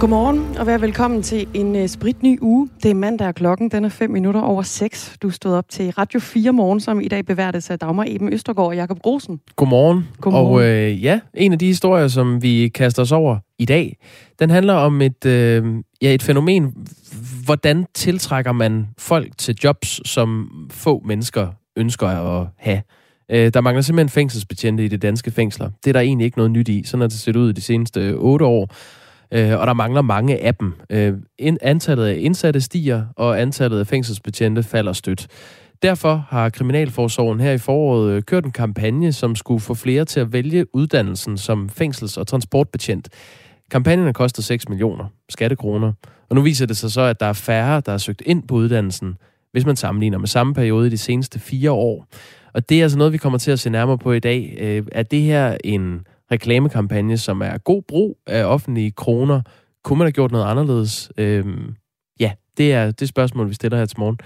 Godmorgen og vær velkommen til en uh, spritny uge. Det er mandag, og klokken den er 5 minutter over 6. Du stod op til Radio 4 morgen, som i dag beværtes af Dagmar Eben Østergaard og Jakob Grosen. Godmorgen. Godmorgen. Og øh, ja, en af de historier, som vi kaster os over i dag, den handler om et, øh, ja, et fænomen. Hvordan tiltrækker man folk til jobs, som få mennesker ønsker at have? Øh, der mangler simpelthen fængselsbetjente i de danske fængsler. Det er der egentlig ikke noget nyt i. Sådan har det set ud de seneste otte år. Øh, og der mangler mange af dem. Øh, antallet af indsatte stiger, og antallet af fængselsbetjente falder stødt. Derfor har Kriminalforsorgen her i foråret øh, kørt en kampagne, som skulle få flere til at vælge uddannelsen som fængsels- og transportbetjent. Kampagnen har kostet 6 millioner skattekroner, og nu viser det sig så, at der er færre, der har søgt ind på uddannelsen, hvis man sammenligner med samme periode i de seneste fire år. Og det er altså noget, vi kommer til at se nærmere på i dag. Øh, er det her en reklamekampagne, som er god brug af offentlige kroner? Kunne man have gjort noget anderledes? Øhm, ja, det er det spørgsmål, vi stiller her til morgen.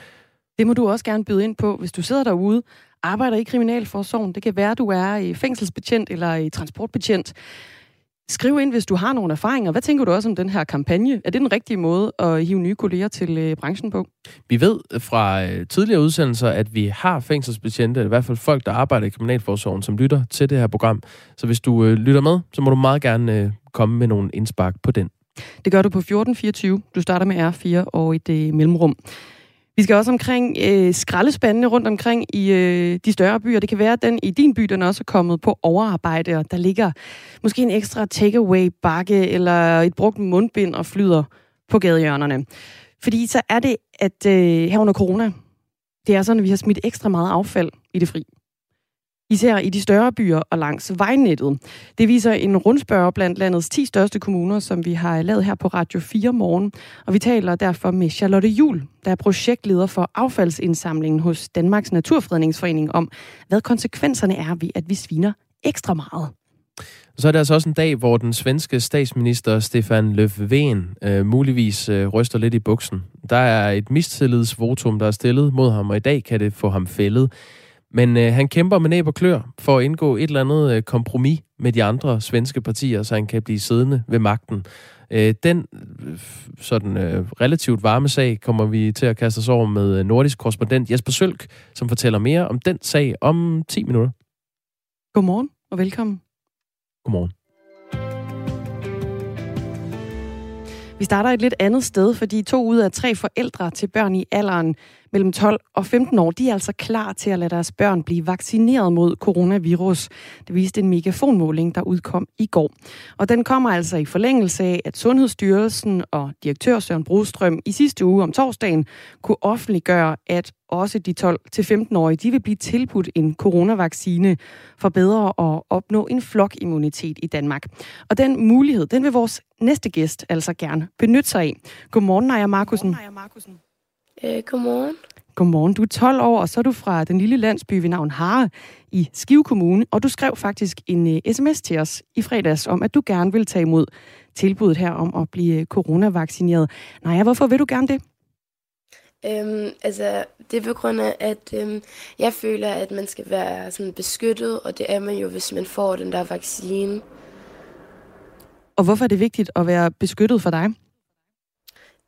Det må du også gerne byde ind på, hvis du sidder derude, arbejder i Kriminalforsorgen. Det kan være, at du er i fængselsbetjent eller i transportbetjent. Skriv ind, hvis du har nogle erfaringer. Hvad tænker du også om den her kampagne? Er det den rigtige måde at hive nye kolleger til øh, branchen på? Vi ved fra øh, tidligere udsendelser, at vi har fængselsbetjente, eller i hvert fald folk, der arbejder i Kriminalforsorgen, som lytter til det her program. Så hvis du øh, lytter med, så må du meget gerne øh, komme med nogle indspark på den. Det gør du på 1424. Du starter med R4 og et øh, mellemrum. Vi skal også omkring øh, skraldespandene rundt omkring i øh, de større byer. Det kan være, at den i din by, den også er kommet på overarbejde, og der ligger måske en ekstra takeaway-bakke eller et brugt mundbind og flyder på gadehjørnerne. Fordi så er det, at øh, her under corona, det er sådan, at vi har smidt ekstra meget affald i det fri især i de større byer og langs vejnettet. Det viser en rundspørg blandt landets 10 største kommuner, som vi har lavet her på Radio 4 morgen. Og vi taler derfor med Charlotte Jul, der er projektleder for affaldsindsamlingen hos Danmarks Naturfredningsforening, om hvad konsekvenserne er ved, at vi sviner ekstra meget. Så er det altså også en dag, hvor den svenske statsminister Stefan Löfven øh, muligvis øh, ryster lidt i buksen. Der er et mistillidsvotum, der er stillet mod ham, og i dag kan det få ham fældet. Men øh, han kæmper med næb og klør for at indgå et eller andet øh, kompromis med de andre svenske partier, så han kan blive siddende ved magten. Øh, den øh, sådan øh, relativt varme sag kommer vi til at kaste os over med øh, nordisk korrespondent Jesper Sølk, som fortæller mere om den sag om 10 minutter. Godmorgen og velkommen. Godmorgen. Vi starter et lidt andet sted, fordi to ud af tre forældre til børn i alderen mellem 12 og 15 år, de er altså klar til at lade deres børn blive vaccineret mod coronavirus. Det viste en megafonmåling, der udkom i går. Og den kommer altså i forlængelse af, at Sundhedsstyrelsen og direktør Søren Brostrøm i sidste uge om torsdagen kunne offentliggøre, at også de 12-15-årige, de vil blive tilbudt en coronavaccine for bedre at opnå en flokimmunitet i Danmark. Og den mulighed, den vil vores næste gæst altså gerne benytte sig af. Godmorgen, Naja Markusen. Godmorgen, Naja Markusen. Øh, godmorgen. Godmorgen. Du er 12 år, og så er du fra den lille landsby ved navn Hare i Skive Kommune, og du skrev faktisk en uh, sms til os i fredags om, at du gerne vil tage imod tilbuddet her om at blive øh, coronavaccineret. Nej, hvorfor vil du gerne det? Øhm, altså, det er på grund af, at øhm, jeg føler, at man skal være sådan beskyttet, og det er man jo, hvis man får den der vaccine. Og hvorfor er det vigtigt at være beskyttet for dig?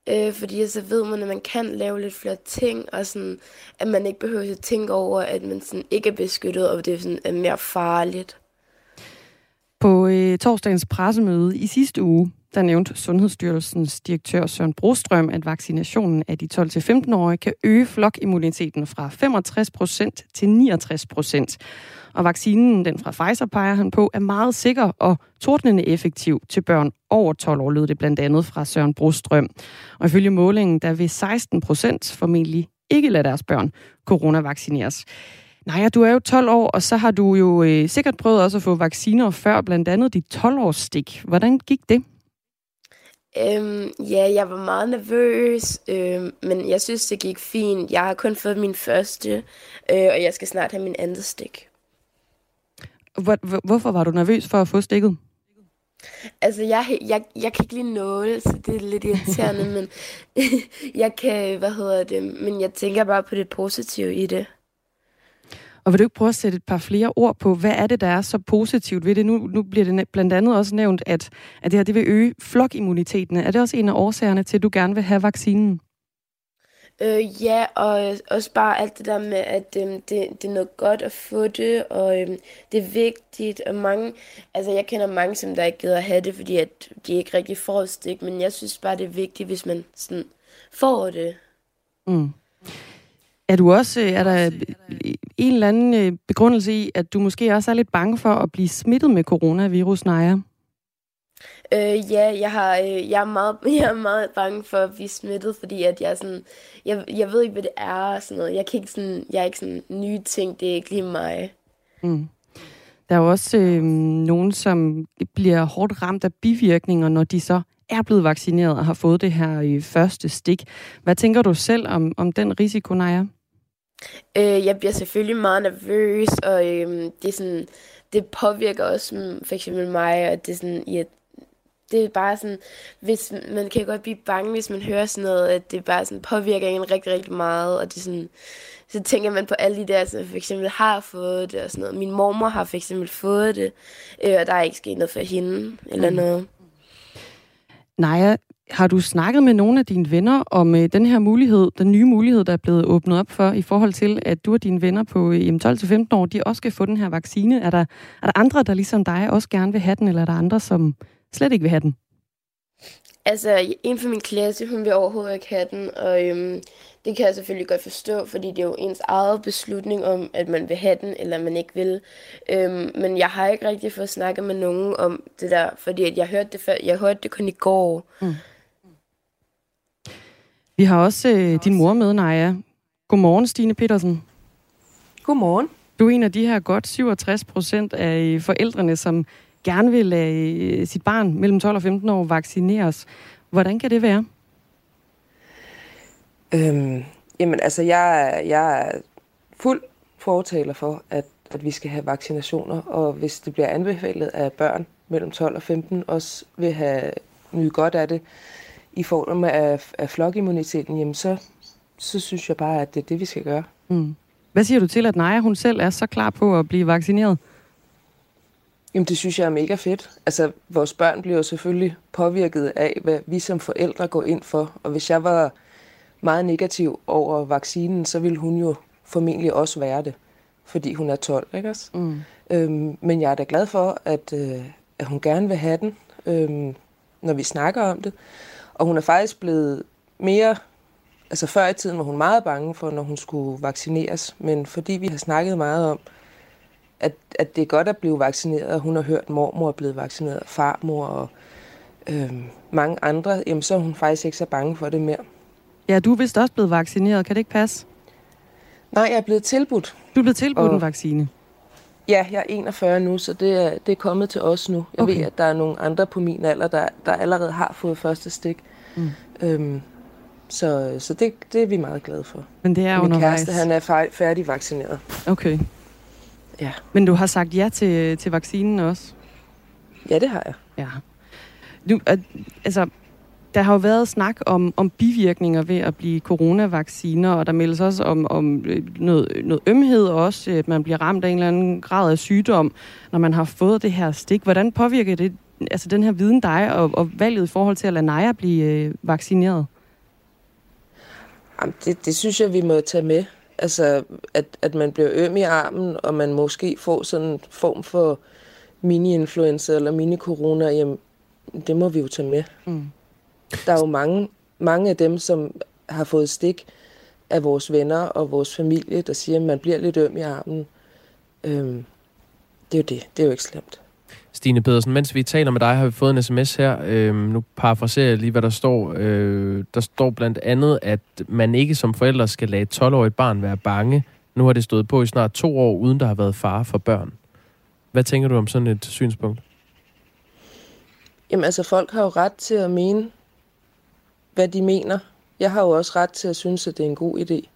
Øh, fordi så ved man, at man kan lave lidt flere ting, og sådan, at man ikke behøver at tænke over, at man sådan ikke er beskyttet, og det sådan er mere farligt. På øh, torsdagens pressemøde i sidste uge, der nævnte Sundhedsstyrelsens direktør Søren Brostrøm, at vaccinationen af de 12-15-årige kan øge flokimmuniteten fra 65% til 69%. Og vaccinen, den fra Pfizer, peger han på, er meget sikker og tordnende effektiv til børn over 12 år, lød det blandt andet fra Søren Brostrøm. Og ifølge målingen, der vil 16% formentlig ikke lade deres børn coronavaccineres. Nej, du er jo 12 år, og så har du jo øh, sikkert prøvet også at få vacciner før, blandt andet dit 12-års stik. Hvordan gik det? Øhm, ja, jeg var meget nervøs, øhm, men jeg synes, det gik fint. Jeg har kun fået min første, øh, og jeg skal snart have min andet stik. Hvor, hvorfor var du nervøs for at få stikket? Altså, jeg, jeg, jeg kan ikke lide nåle, så det er lidt irriterende, men jeg kan, hvad hedder det, men jeg tænker bare på det positive i det. Og vil du ikke prøve at sætte et par flere ord på, hvad er det, der er så positivt ved det? Nu, nu bliver det blandt andet også nævnt, at, at det her det vil øge flokimmuniteten. Er det også en af årsagerne til, at du gerne vil have vaccinen? Øh, ja, og også bare alt det der med, at øh, det, det er noget godt at få det, og øh, det er vigtigt, og mange, altså jeg kender mange, som der ikke gider at have det, fordi at de ikke rigtig får et stik, men jeg synes bare, det er vigtigt, hvis man sådan får det. Mm. Er du også, øh, er der en eller anden øh, begrundelse i, at du måske også er lidt bange for at blive smittet med coronavirus, Naja? Øh, ja, jeg, har, øh, jeg, er meget, jeg er meget bange for at blive smittet, fordi at jeg, sådan, jeg, jeg ved ikke, hvad det er. Sådan noget. Jeg, kan ikke sådan, jeg er ikke sådan nye ting, det er ikke lige mig. Mm. Der er jo også øh, nogen, som bliver hårdt ramt af bivirkninger, når de så er blevet vaccineret og har fået det her i første stik. Hvad tænker du selv om, om den risiko, Naja? Øh, jeg bliver selvfølgelig meget nervøs, og øh, det, er sådan, det påvirker også for eksempel mig, og det er sådan, ja, det er bare sådan, hvis man kan godt blive bange, hvis man hører sådan noget, at det bare sådan påvirker en rigtig, rigtig meget, og det er sådan, så tænker man på alle de der, som for eksempel har fået det og sådan noget. Min mormor har for eksempel fået det, øh, og der er ikke sket noget for hende eller mm. noget. Naja, har du snakket med nogle af dine venner om øh, den her mulighed, den nye mulighed, der er blevet åbnet op for, i forhold til, at du og dine venner på øh, 12-15 år, de også skal få den her vaccine? Er der, er der andre, der ligesom dig også gerne vil have den, eller er der andre, som slet ikke vil have den? Altså, en fra min klasse, hun vil overhovedet ikke have den, og øhm, det kan jeg selvfølgelig godt forstå, fordi det er jo ens eget beslutning om, at man vil have den, eller man ikke vil. Øhm, men jeg har ikke rigtig fået snakket med nogen om det der, fordi at jeg hørte det, før, jeg hørte det kun i går. Mm. Vi har også øh, din mor med, Naja. Godmorgen, Stine Petersen. Godmorgen. Du er en af de her godt 67 procent af forældrene, som gerne vil lade øh, sit barn mellem 12 og 15 år vaccineres. Hvordan kan det være? Øhm, jamen, altså, jeg, jeg er fuld fortaler for, at, at vi skal have vaccinationer, og hvis det bliver anbefalet af børn mellem 12 og 15 også vil have nyt godt af det i form af, af flokimmuniteten, jamen så, så synes jeg bare, at det er det, vi skal gøre. Mm. Hvad siger du til, at Naja hun selv er så klar på at blive vaccineret? Jamen, det synes jeg er mega fedt. Altså, vores børn bliver jo selvfølgelig påvirket af, hvad vi som forældre går ind for. Og hvis jeg var meget negativ over vaccinen, så ville hun jo formentlig også være det, fordi hun er 12, ikke også? Mm. Øhm, men jeg er da glad for, at, øh, at hun gerne vil have den, øhm, når vi snakker om det. Og hun er faktisk blevet mere... Altså før i tiden var hun meget bange for, når hun skulle vaccineres, men fordi vi har snakket meget om, at, at det er godt at blive vaccineret, og hun har hørt, at mormor er blevet vaccineret, og farmor og øh, mange andre, jamen så er hun faktisk ikke så bange for det mere. Ja, du er vist også blevet vaccineret, kan det ikke passe? Nej, jeg er blevet tilbudt. Du er blevet tilbudt og, en vaccine? Ja, jeg er 41 nu, så det er, det er kommet til os nu. Jeg okay. ved, at der er nogle andre på min alder, der, der allerede har fået første stik. Mm. Øhm, så så det, det er vi meget glade for. Men det er Min kæreste, han er færdig vaccineret. Okay. Ja. Men du har sagt ja til, til vaccinen også? Ja, det har jeg. Ja. Du, altså, der har jo været snak om, om bivirkninger ved at blive coronavacciner, og der meldes også om, om øh, noget, noget ømhed også, at man bliver ramt af en eller anden grad af sygdom, når man har fået det her stik. Hvordan påvirker det altså den her viden dig og, og valget i forhold til at lade Naja blive øh, vaccineret? Jamen, det, det synes jeg, vi må tage med. Altså, at, at man bliver øm i armen, og man måske får sådan en form for mini-influenza eller mini-corona, jamen, det må vi jo tage med. Mm. Der er jo mange, mange af dem, som har fået stik af vores venner og vores familie, der siger, at man bliver lidt øm i armen. Øhm, det er jo det. Det er jo ikke slemt. Stine Pedersen, mens vi taler med dig, har vi fået en sms her. Øhm, nu parafraserer jeg lige, hvad der står. Øh, der står blandt andet, at man ikke som forældre skal lade et 12-årigt barn være bange. Nu har det stået på i snart to år, uden der har været fare for børn. Hvad tænker du om sådan et synspunkt? Jamen altså, folk har jo ret til at mene, hvad de mener. Jeg har jo også ret til at synes, at det er en god idé.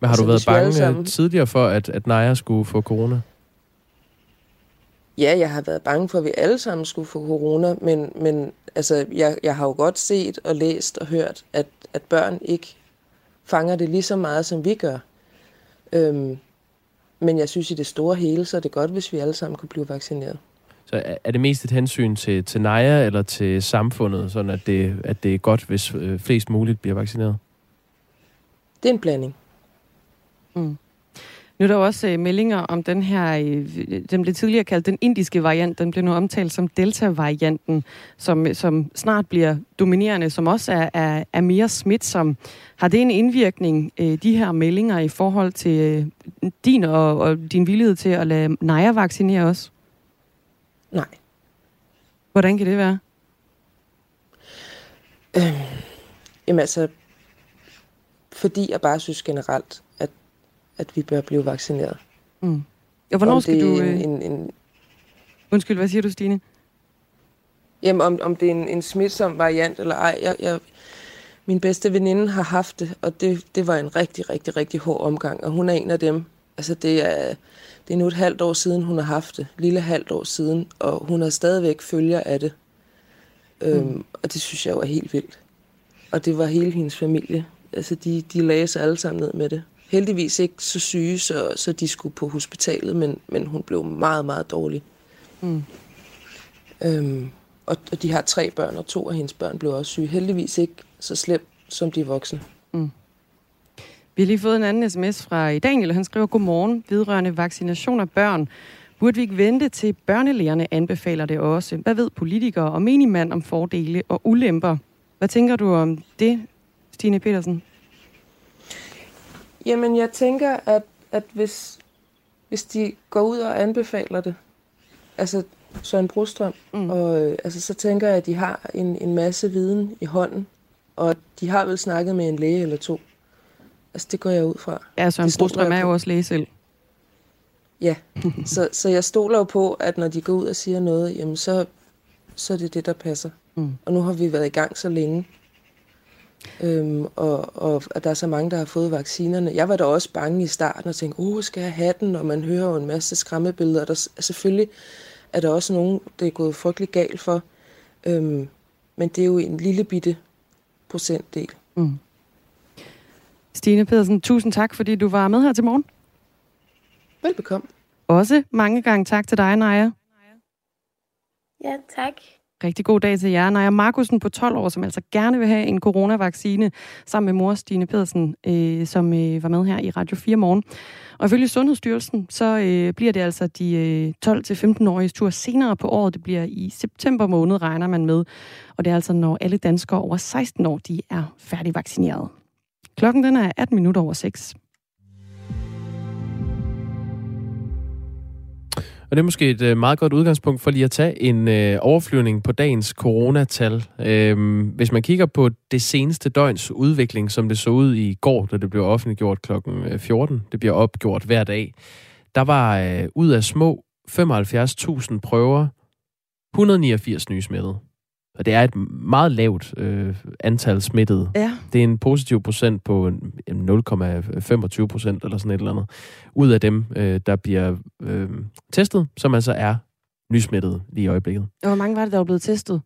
Men har altså, du været bange tidligere for, at, at Naja skulle få corona? Ja, jeg har været bange for, at vi alle sammen skulle få corona, men, men altså, jeg, jeg har jo godt set og læst og hørt, at, at børn ikke fanger det lige så meget, som vi gør. Øhm, Men jeg synes, i det store hele, så er det godt, hvis vi alle sammen kunne blive vaccineret. Så er det mest et hensyn til, til Naja eller til samfundet, sådan at det, at det er godt, hvis øh, flest muligt bliver vaccineret? Det er en blanding. Mm. Nu er der også øh, meldinger om den her, øh, den blev tidligere kaldt den indiske variant, den blev nu omtalt som Delta-varianten, som, som snart bliver dominerende, som også er, er, er mere smitsom. Har det en indvirkning, øh, de her meldinger, i forhold til øh, din og, og din villighed til at lade Naja vaccinere os? Nej. Hvordan kan det være? Øh, jamen altså, fordi jeg bare synes generelt, at, vi bør blive vaccineret. Mm. Og hvornår om skal du... er Øh... En, en, en, Undskyld, hvad siger du, Stine? jamen, om, om det er en, en smitsom variant eller ej. Jeg, jeg, min bedste veninde har haft det, og det, det var en rigtig, rigtig, rigtig hård omgang. Og hun er en af dem. Altså, det er, det er nu et halvt år siden, hun har haft det. Lille halvt år siden. Og hun har stadigvæk følger af det. Mm. Øhm, og det synes jeg var helt vildt. Og det var hele hendes familie. Altså, de, de lagde sig alle sammen ned med det. Heldigvis ikke så syge, så, så de skulle på hospitalet, men, men hun blev meget, meget dårlig. Mm. Øhm, og, og de har tre børn, og to af hendes børn blev også syge. Heldigvis ikke så slemt som de voksne. Vi har lige fået en anden sms fra Daniel. Han skriver, godmorgen, vedrørende vaccination af børn. Burde vi ikke vente til børnelægerne anbefaler det også? Hvad ved politikere og menigmand om fordele og ulemper? Hvad tænker du om det, Stine Petersen? Jamen, jeg tænker, at, at hvis, hvis de går ud og anbefaler det, altså Søren Brostrøm, Mm. og, øh, altså, så tænker jeg, at de har en, en masse viden i hånden, og de har vel snakket med en læge eller to. Altså, det går jeg ud fra. Ja, Søren Brostrøm er jo også læge selv. Ja, så, så jeg stoler jo på, at når de går ud og siger noget, jamen så, så er det det, der passer. Mm. Og nu har vi været i gang så længe. Øhm, og, og at der er så mange, der har fået vaccinerne. Jeg var da også bange i starten og tænkte, uh, skal jeg have den? Og man hører jo en masse skræmmebilleder. Der, selvfølgelig er der også nogen, det er gået frygtelig galt for. Øhm, men det er jo en lille bitte procentdel. Mm. Stine Pedersen, tusind tak, fordi du var med her til morgen. Velbekomme. Også mange gange tak til dig, Naja. Ja, tak. Rigtig god dag til jer. Naja Markusen på 12 år, som altså gerne vil have en coronavaccine, sammen med mor Stine Pedersen, øh, som øh, var med her i Radio 4 morgen. Og ifølge Sundhedsstyrelsen, så øh, bliver det altså de øh, 12-15-årige tur senere på året. Det bliver i september måned, regner man med. Og det er altså, når alle danskere over 16 år, de er færdigvaccineret. Klokken den er 18 minutter over 6. Og det er måske et øh, meget godt udgangspunkt for lige at tage en øh, overflyvning på dagens coronatal. Øhm, hvis man kigger på det seneste døgns udvikling, som det så ud i går, da det blev offentliggjort kl. 14, øh, det bliver opgjort hver dag, der var øh, ud af små 75.000 prøver 189 nye smittede. Og det er et meget lavt øh, antal smittede. Ja, Det er en positiv procent på en- en 0,25 procent eller sådan et eller andet. Ud af dem, øh, der bliver øh, testet, som altså er nysmittede lige i øjeblikket. og hvor mange var det, der var blevet testet?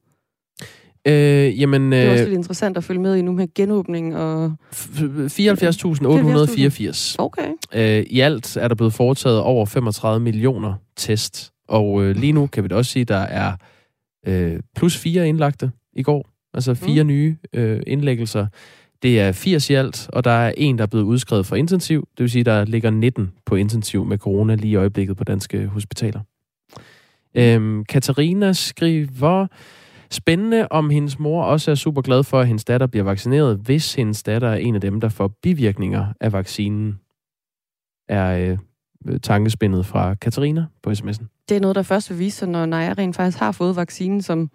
Øh, jamen, Det er også øh, lidt interessant at følge med i nu med genåbning og... f- 74.884. Okay. Øh, I alt er der blevet foretaget over 35 millioner test. Og øh, lige nu kan vi da også sige, at der er øh, plus fire indlagte i går. Altså fire mm. nye øh, indlæggelser. Det er 80 i alt, og der er en, der er blevet udskrevet fra intensiv. Det vil sige, der ligger 19 på intensiv med corona lige i øjeblikket på danske hospitaler. Øhm, Katarina skriver, spændende om hendes mor også er super glad for, at hendes datter bliver vaccineret, hvis hendes datter er en af dem, der får bivirkninger af vaccinen, er øh, tankespindet fra Katarina på sms'en. Det er noget, der først vil vise sig, når Naja rent faktisk har fået vaccinen, som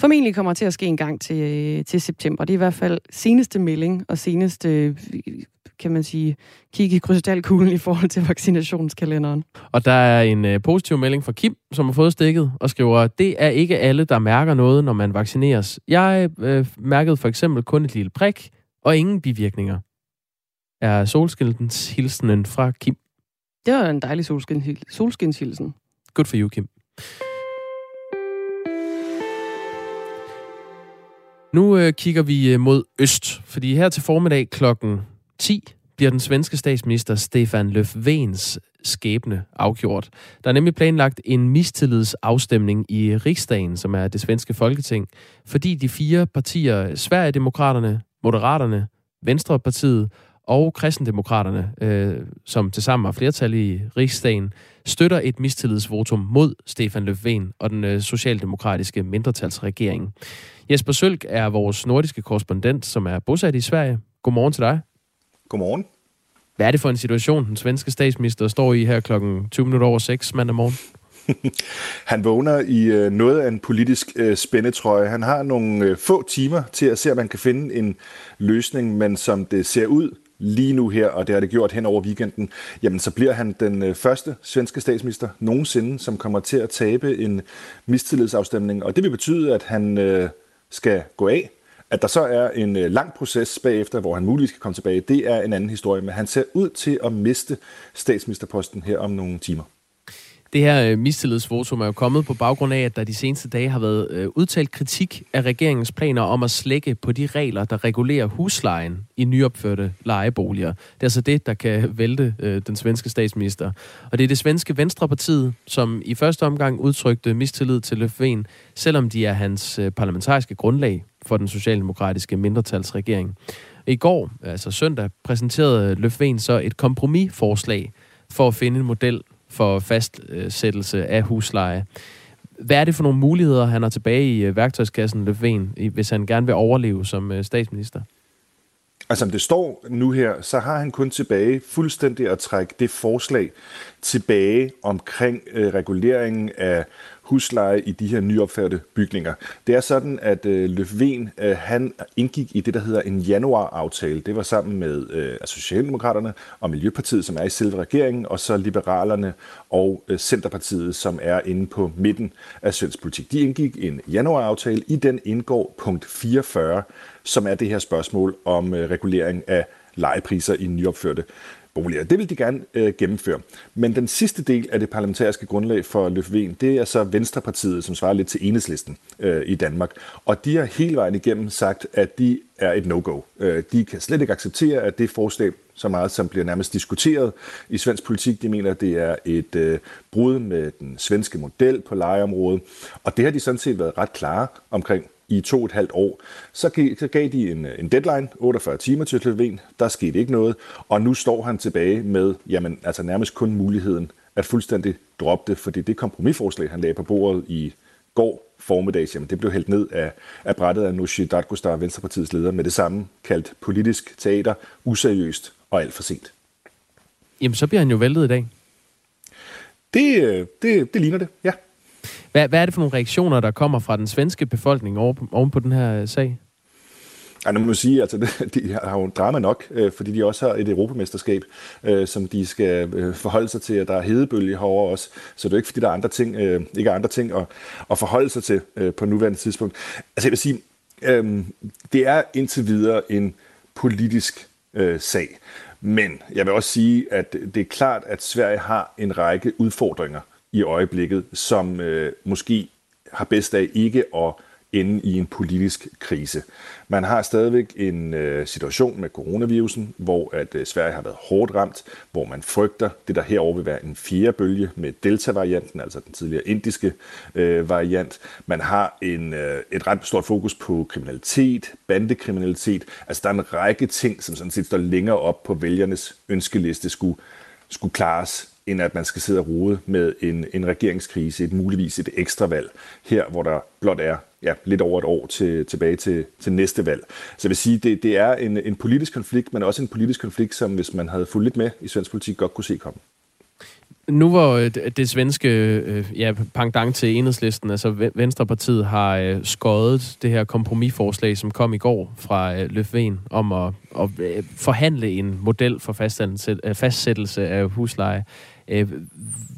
formentlig kommer til at ske en gang til, øh, til september. Det er i hvert fald seneste melding og seneste, øh, kan man sige, kig i krystalkuglen i forhold til vaccinationskalenderen. Og der er en øh, positiv melding fra Kim, som har fået stikket, og skriver, det er ikke alle, der mærker noget, når man vaccineres. Jeg øh, mærkede for eksempel kun et lille prik, og ingen bivirkninger. Er solskildens hilsenen fra Kim. Det var en dejlig solskin, solskinshilsen. Good for you, Kim. Nu øh, kigger vi øh, mod øst, fordi her til formiddag klokken 10 bliver den svenske statsminister Stefan Löfvens skæbne afgjort. Der er nemlig planlagt en mistillidsafstemning i Riksdagen, som er det svenske folketing, fordi de fire partier, Sverigedemokraterne, Moderaterne, Venstrepartiet og kristendemokraterne, øh, som tilsammen har flertal i Riksdagen, støtter et mistillidsvotum mod Stefan Löfven og den øh, socialdemokratiske mindretalsregering. Jesper Sølk er vores nordiske korrespondent, som er bosat i Sverige. Godmorgen til dig. Godmorgen. Hvad er det for en situation, den svenske statsminister står i her klokken 20 minutter over 6 mandag morgen? Han vågner i øh, noget af en politisk øh, spændetrøje. Han har nogle øh, få timer til at se, om man kan finde en løsning, men som det ser ud lige nu her, og det har det gjort hen over weekenden, jamen så bliver han den øh, første svenske statsminister nogensinde, som kommer til at tabe en mistillidsafstemning, og det vil betyde, at han øh, skal gå af. At der så er en øh, lang proces bagefter, hvor han muligvis kan komme tilbage, det er en anden historie, men han ser ud til at miste statsministerposten her om nogle timer. Det her øh, mistillidsvotum er jo kommet på baggrund af, at der de seneste dage har været øh, udtalt kritik af regeringens planer om at slække på de regler, der regulerer huslejen i nyopførte lejeboliger. Det er altså det, der kan vælte øh, den svenske statsminister. Og det er det svenske Venstrepartiet, som i første omgang udtrykte mistillid til Löfven, selvom de er hans øh, parlamentariske grundlag for den socialdemokratiske mindretalsregering. I går, altså søndag, præsenterede Löfven så et kompromisforslag for at finde en model for fastsættelse af husleje. Hvad er det for nogle muligheder, han har tilbage i øh, værktøjskassen, Løfven, hvis han gerne vil overleve som øh, statsminister? Altså, som det står nu her, så har han kun tilbage fuldstændig at trække det forslag tilbage omkring øh, reguleringen af husleje i de her nyopførte bygninger. Det er sådan, at øh, Løfven øh, han indgik i det, der hedder en januar-aftale. Det var sammen med øh, altså Socialdemokraterne og Miljøpartiet, som er i selve regeringen, og så Liberalerne og øh, Centerpartiet, som er inde på midten af svensk politik. De indgik en januar-aftale. I den indgår punkt 44, som er det her spørgsmål om øh, regulering af lejepriser i nyopførte boliger. Det vil de gerne øh, gennemføre. Men den sidste del af det parlamentariske grundlag for Løfven, det er så Venstrepartiet, som svarer lidt til enhedslisten øh, i Danmark. Og de har hele vejen igennem sagt, at de er et no-go. Øh, de kan slet ikke acceptere, at det forslag, så meget som bliver nærmest diskuteret i svensk politik, de mener, at det er et øh, brud med den svenske model på lejeområdet. Og det har de sådan set været ret klare omkring i to og et halvt år. Så, gav, så gav de en, en deadline, 48 timer til Löfven, der skete ikke noget, og nu står han tilbage med jamen, altså nærmest kun muligheden at fuldstændig droppe det, fordi det kompromisforslag, han lagde på bordet i går formiddags, jamen det blev hældt ned af, af brættet af Nooshi Dadgostar, Venstrepartiets leder, med det samme kaldt politisk teater, useriøst og alt for sent. Jamen, så bliver han jo væltet i dag. Det, øh, det, det ligner det, ja. Hvad, hvad er det for nogle reaktioner, der kommer fra den svenske befolkning oven, oven på den her øh, sag? Ja, nu må man sige, altså, de har jo drama nok, øh, fordi de også har et europamesterskab, øh, som de skal øh, forholde sig til, at der er hedebølge herovre også. Så det er ikke, fordi der er andre ting, øh, ikke er andre ting at, at forholde sig til øh, på nuværende tidspunkt. Altså jeg vil sige, øh, det er indtil videre en politisk øh, sag. Men jeg vil også sige, at det er klart, at Sverige har en række udfordringer i øjeblikket, som øh, måske har bedst af ikke at ende i en politisk krise. Man har stadigvæk en øh, situation med coronavirusen, hvor at øh, Sverige har været hårdt ramt, hvor man frygter det, der herover vil være en fjerde bølge med Delta-varianten, altså den tidligere indiske øh, variant. Man har en, øh, et ret stort fokus på kriminalitet, bandekriminalitet. Altså der er en række ting, som sådan set står længere op på vælgernes ønskeliste, skulle, skulle klares end at man skal sidde og rode med en, en regeringskrise, et muligvis et ekstra valg, her hvor der blot er ja, lidt over et år til, tilbage til, til næste valg. Så jeg vil sige, det, det er en, en politisk konflikt, men også en politisk konflikt, som hvis man havde fulgt lidt med i svensk politik, godt kunne se komme. Nu hvor øh, det svenske øh, ja, pangdang til enhedslisten, altså Venstrepartiet, har øh, skåret det her kompromisforslag, som kom i går fra Løfven, om at, at forhandle en model for fastsættelse af husleje. Øh,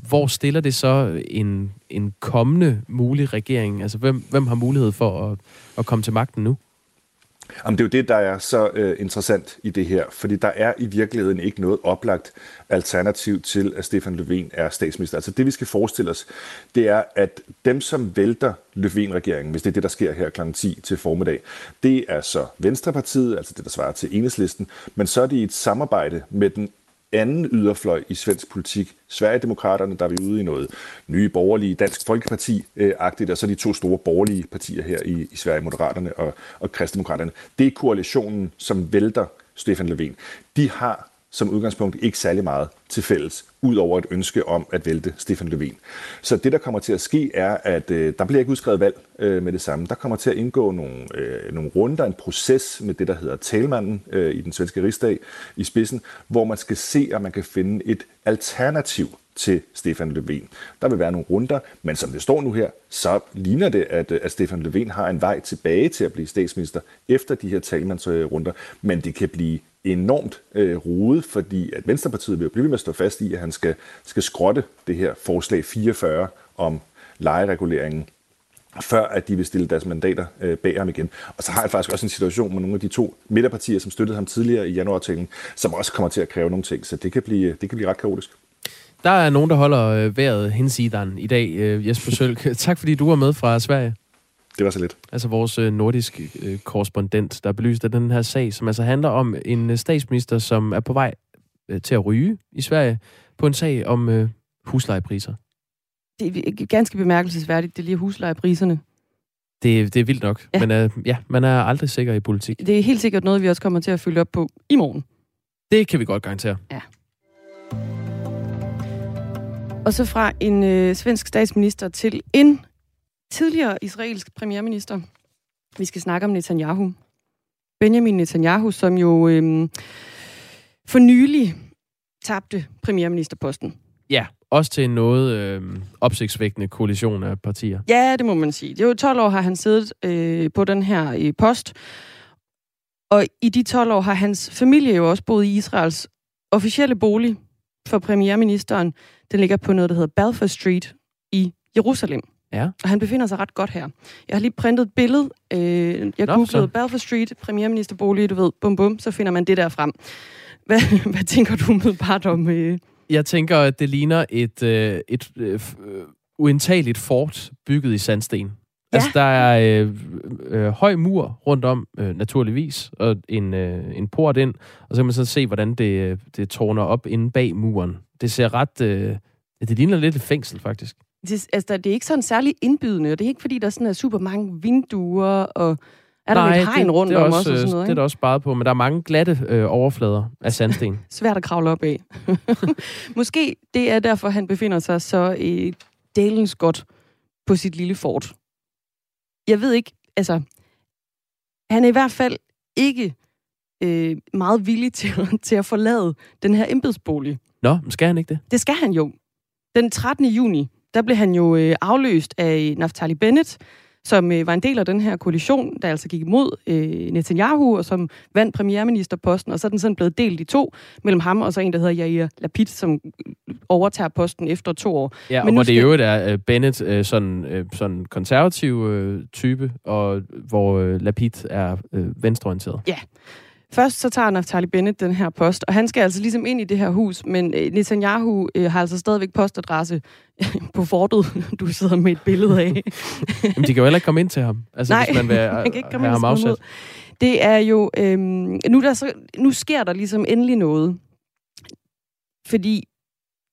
hvor stiller det så en, en kommende mulig regering? Altså hvem, hvem har mulighed for at, at komme til magten nu? Jamen, det er jo det, der er så øh, interessant i det her, fordi der er i virkeligheden ikke noget oplagt alternativ til, at Stefan Löfven er statsminister. Altså det, vi skal forestille os, det er, at dem, som vælter Löfven-regeringen, hvis det er det, der sker her kl. 10 til formiddag, det er så Venstrepartiet, altså det, der svarer til enhedslisten, men så er det i et samarbejde med den anden yderfløj i svensk politik. Sverigedemokraterne, der er vi ude i noget nye borgerlige Dansk Folkeparti-agtigt, øh, og så de to store borgerlige partier her i, i Sverige, Moderaterne og, og Kristdemokraterne. Det er koalitionen, som vælter Stefan Löfven. De har som udgangspunkt ikke særlig meget til fælles, ud over et ønske om at vælte Stefan Löfven. Så det, der kommer til at ske, er, at øh, der bliver ikke udskrevet valg øh, med det samme. Der kommer til at indgå nogle, øh, nogle runder, en proces med det, der hedder talmanden øh, i den svenske rigsdag i spidsen, hvor man skal se, om man kan finde et alternativ til Stefan Löfven. Der vil være nogle runder, men som det står nu her, så ligner det, at, øh, at Stefan Löfven har en vej tilbage til at blive statsminister efter de her talmandsrunder, men det kan blive enormt øh, rodet, fordi at Venstrepartiet vil blive ved med at stå fast i, at han skal, skal skrotte det her forslag 44 om lejereguleringen før at de vil stille deres mandater øh, bag ham igen. Og så har jeg faktisk også en situation med nogle af de to midterpartier, som støttede ham tidligere i januartalen, som også kommer til at kræve nogle ting, så det kan blive, det kan blive ret kaotisk. Der er nogen, der holder øh, vejret hensideren i dag. Øh, Jesper Sølk, tak fordi du var med fra Sverige. Det var så lidt. Altså vores øh, nordiske øh, korrespondent, der belyste den her sag, som altså handler om en øh, statsminister, som er på vej øh, til at ryge i Sverige på en sag om øh, huslejepriser. Det er ganske bemærkelsesværdigt, det lige huslejepriserne. Det, det er vildt nok, ja. men øh, ja, man er aldrig sikker i politik. Det er helt sikkert noget, vi også kommer til at følge op på i morgen. Det kan vi godt garantere. Ja. Og så fra en øh, svensk statsminister til en tidligere israelsk premierminister. Vi skal snakke om Netanyahu. Benjamin Netanyahu, som jo øh, for nylig tabte premierministerposten. Ja, også til en noget øh, opsigtsvækkende koalition af partier. Ja, det må man sige. Det er jo 12 år har han siddet øh, på den her øh, post. Og i de 12 år har hans familie jo også boet i Israels officielle bolig for premierministeren. Den ligger på noget, der hedder Balfour Street i Jerusalem. Ja. Og han befinder sig ret godt her. Jeg har lige printet et billede. Øh, jeg Nå, googlede så. Balfour Street, premierministerbolig, du ved, bum bum, så finder man det der frem. Hvad, hvad tænker du umiddelbart om... Øh, Jeg tænker, at det ligner et, øh, et øh, øh, uindtageligt fort bygget i sandsten. Ja. Altså, der er øh, øh, høj mur rundt om, øh, naturligvis, og en, øh, en port ind, og så kan man så se, hvordan det, øh, det tårner op inde bag muren. Det ser ret... Øh, det ligner lidt et fængsel, faktisk. Det, altså, det er ikke sådan særlig indbydende, og det er ikke, fordi der sådan er super mange vinduer, og er der Nej, lidt hegn rundt det er om også, også, og sådan noget, Det er ikke? der også sparet på, men der er mange glatte øh, overflader af sandsten. Svært at kravle op af. Måske det er derfor, han befinder sig så øh, dalens godt på sit lille fort. Jeg ved ikke, altså, han er i hvert fald ikke øh, meget villig til, til at forlade den her embedsbolig. Nå, men skal han ikke det? Det skal han jo. Den 13. juni, der blev han jo øh, afløst af Naftali Bennett, som øh, var en del af den her koalition, der altså gik imod øh, Netanyahu, og som vandt premierministerposten, og så er den sådan blevet delt i to, mellem ham og så en, der hedder Yair Lapid, som overtager posten efter to år. Ja, Men og hvor det skal- i øvrigt er øh, Bennett øh, sådan, øh, sådan konservativ øh, type, og hvor øh, Lapid er øh, venstreorienteret. Først så tager Naftali Bennett den her post, og han skal altså ligesom ind i det her hus, men øh, Netanyahu øh, har altså stadigvæk postadresse på fortet, du sidder med et billede af. Jamen, de kan jo heller ikke komme ind til ham, altså, Nej, hvis man vil man kan ikke komme have ham afsat. Det er jo... Øhm, nu, er der så, nu sker der ligesom endelig noget. Fordi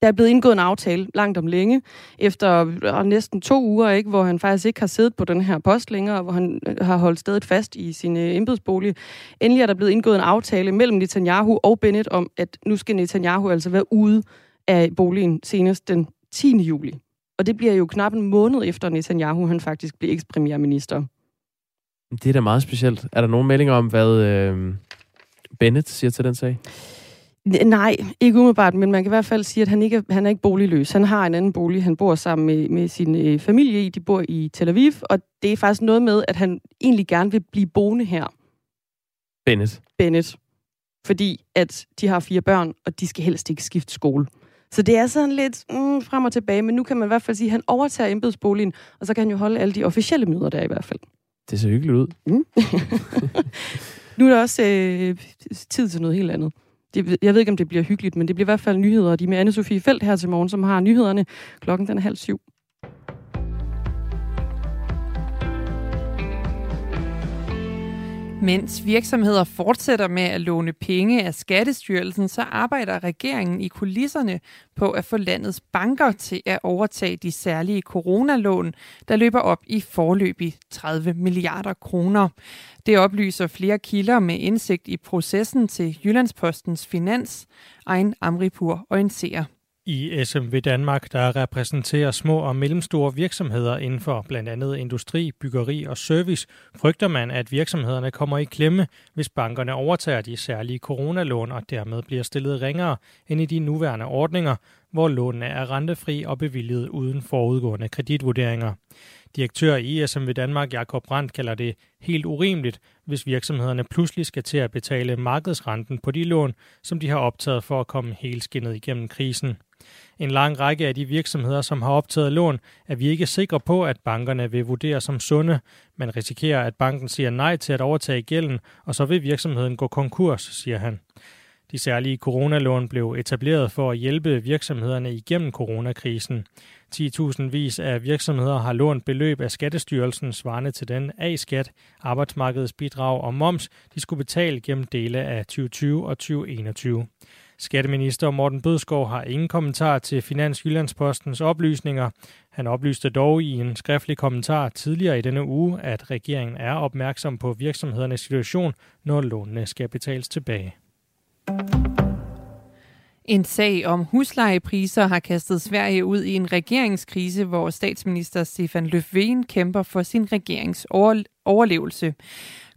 der er blevet indgået en aftale langt om længe, efter næsten to uger, ikke, hvor han faktisk ikke har siddet på den her post længere, hvor han øh, har holdt stedet fast i sin øh, embedsbolig. Endelig er der blevet indgået en aftale mellem Netanyahu og Bennett om, at nu skal Netanyahu altså være ude af boligen senest den 10. juli. Og det bliver jo knap en måned efter Netanyahu, han faktisk bliver ekspremierminister. Det er da meget specielt. Er der nogen meldinger om, hvad øh, Bennett siger til den sag? Nej, ikke umiddelbart, men man kan i hvert fald sige, at han ikke er, han er ikke boligløs. Han har en anden bolig, han bor sammen med, med sin øh, familie i. De bor i Tel Aviv, og det er faktisk noget med, at han egentlig gerne vil blive boende her, Bennett. Bennett. Fordi at de har fire børn, og de skal helst ikke skifte skole. Så det er sådan lidt mm, frem og tilbage, men nu kan man i hvert fald sige, at han overtager embedsboligen, og så kan han jo holde alle de officielle møder der i hvert fald. Det ser hyggeligt ud. Nu er der også øh, tid til noget helt andet. Det, jeg ved ikke, om det bliver hyggeligt, men det bliver i hvert fald nyheder. De er med Anne-Sophie Felt her til morgen, som har nyhederne. Klokken den er halv syv. Mens virksomheder fortsætter med at låne penge af Skattestyrelsen, så arbejder regeringen i kulisserne på at få landets banker til at overtage de særlige coronalån, der løber op i forløbig 30 milliarder kroner. Det oplyser flere kilder med indsigt i processen til Jyllandspostens Finans. Ejn Amripur orienterer. I SMV Danmark, der repræsenterer små og mellemstore virksomheder inden for blandt andet industri, byggeri og service, frygter man, at virksomhederne kommer i klemme, hvis bankerne overtager de særlige coronalån og dermed bliver stillet ringere end i de nuværende ordninger, hvor lånene er rentefri og bevilget uden forudgående kreditvurderinger. Direktør i SMV Danmark, Jakob Brandt, kalder det helt urimeligt, hvis virksomhederne pludselig skal til at betale markedsrenten på de lån, som de har optaget for at komme helt skinnet igennem krisen. En lang række af de virksomheder, som har optaget lån, er vi ikke sikre på, at bankerne vil vurdere som sunde, men risikerer, at banken siger nej til at overtage gælden, og så vil virksomheden gå konkurs, siger han. De særlige coronalån blev etableret for at hjælpe virksomhederne igennem coronakrisen. 10.000 vis af virksomheder har lånt beløb af Skattestyrelsen svarende til den A-skat, arbejdsmarkedsbidrag og moms, de skulle betale gennem dele af 2020 og 2021. Skatteminister Morten Bødskov har ingen kommentar til Finans Jyllandspostens oplysninger. Han oplyste dog i en skriftlig kommentar tidligere i denne uge, at regeringen er opmærksom på virksomhedernes situation, når lånene skal betales tilbage. En sag om huslejepriser har kastet Sverige ud i en regeringskrise, hvor statsminister Stefan Löfven kæmper for sin regerings overlevelse.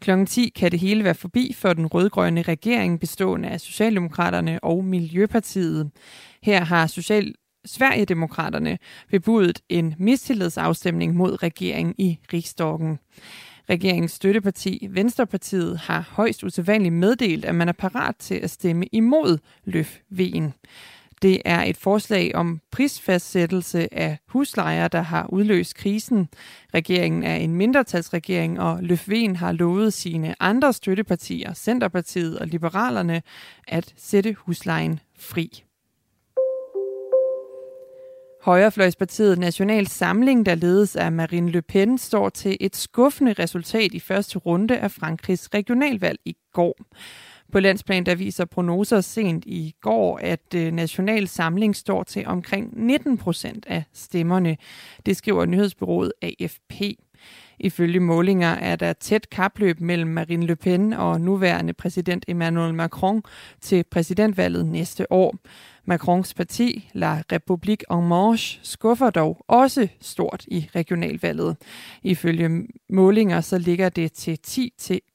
Klokken 10 kan det hele være forbi for den rødgrønne regering bestående af Socialdemokraterne og Miljøpartiet. Her har Social Sverigedemokraterne bebudet en mistillidsafstemning mod regeringen i riksdagen. Regeringens støtteparti, Venstrepartiet, har højst usædvanligt meddelt, at man er parat til at stemme imod Løf-V'en. Det er et forslag om prisfastsættelse af huslejer, der har udløst krisen. Regeringen er en mindretalsregering, og Løfven har lovet sine andre støttepartier, Centerpartiet og Liberalerne, at sætte huslejen fri. Højrefløjspartiet National Samling, der ledes af Marine Le Pen, står til et skuffende resultat i første runde af Frankrigs regionalvalg i går. På landsplan der viser prognoser sent i går, at øh, National Samling står til omkring 19 procent af stemmerne. Det skriver nyhedsbyrået AFP. Ifølge målinger er der tæt kapløb mellem Marine Le Pen og nuværende præsident Emmanuel Macron til præsidentvalget næste år. Macrons parti, La République en Marche, skuffer dog også stort i regionalvalget. Ifølge målinger så ligger det til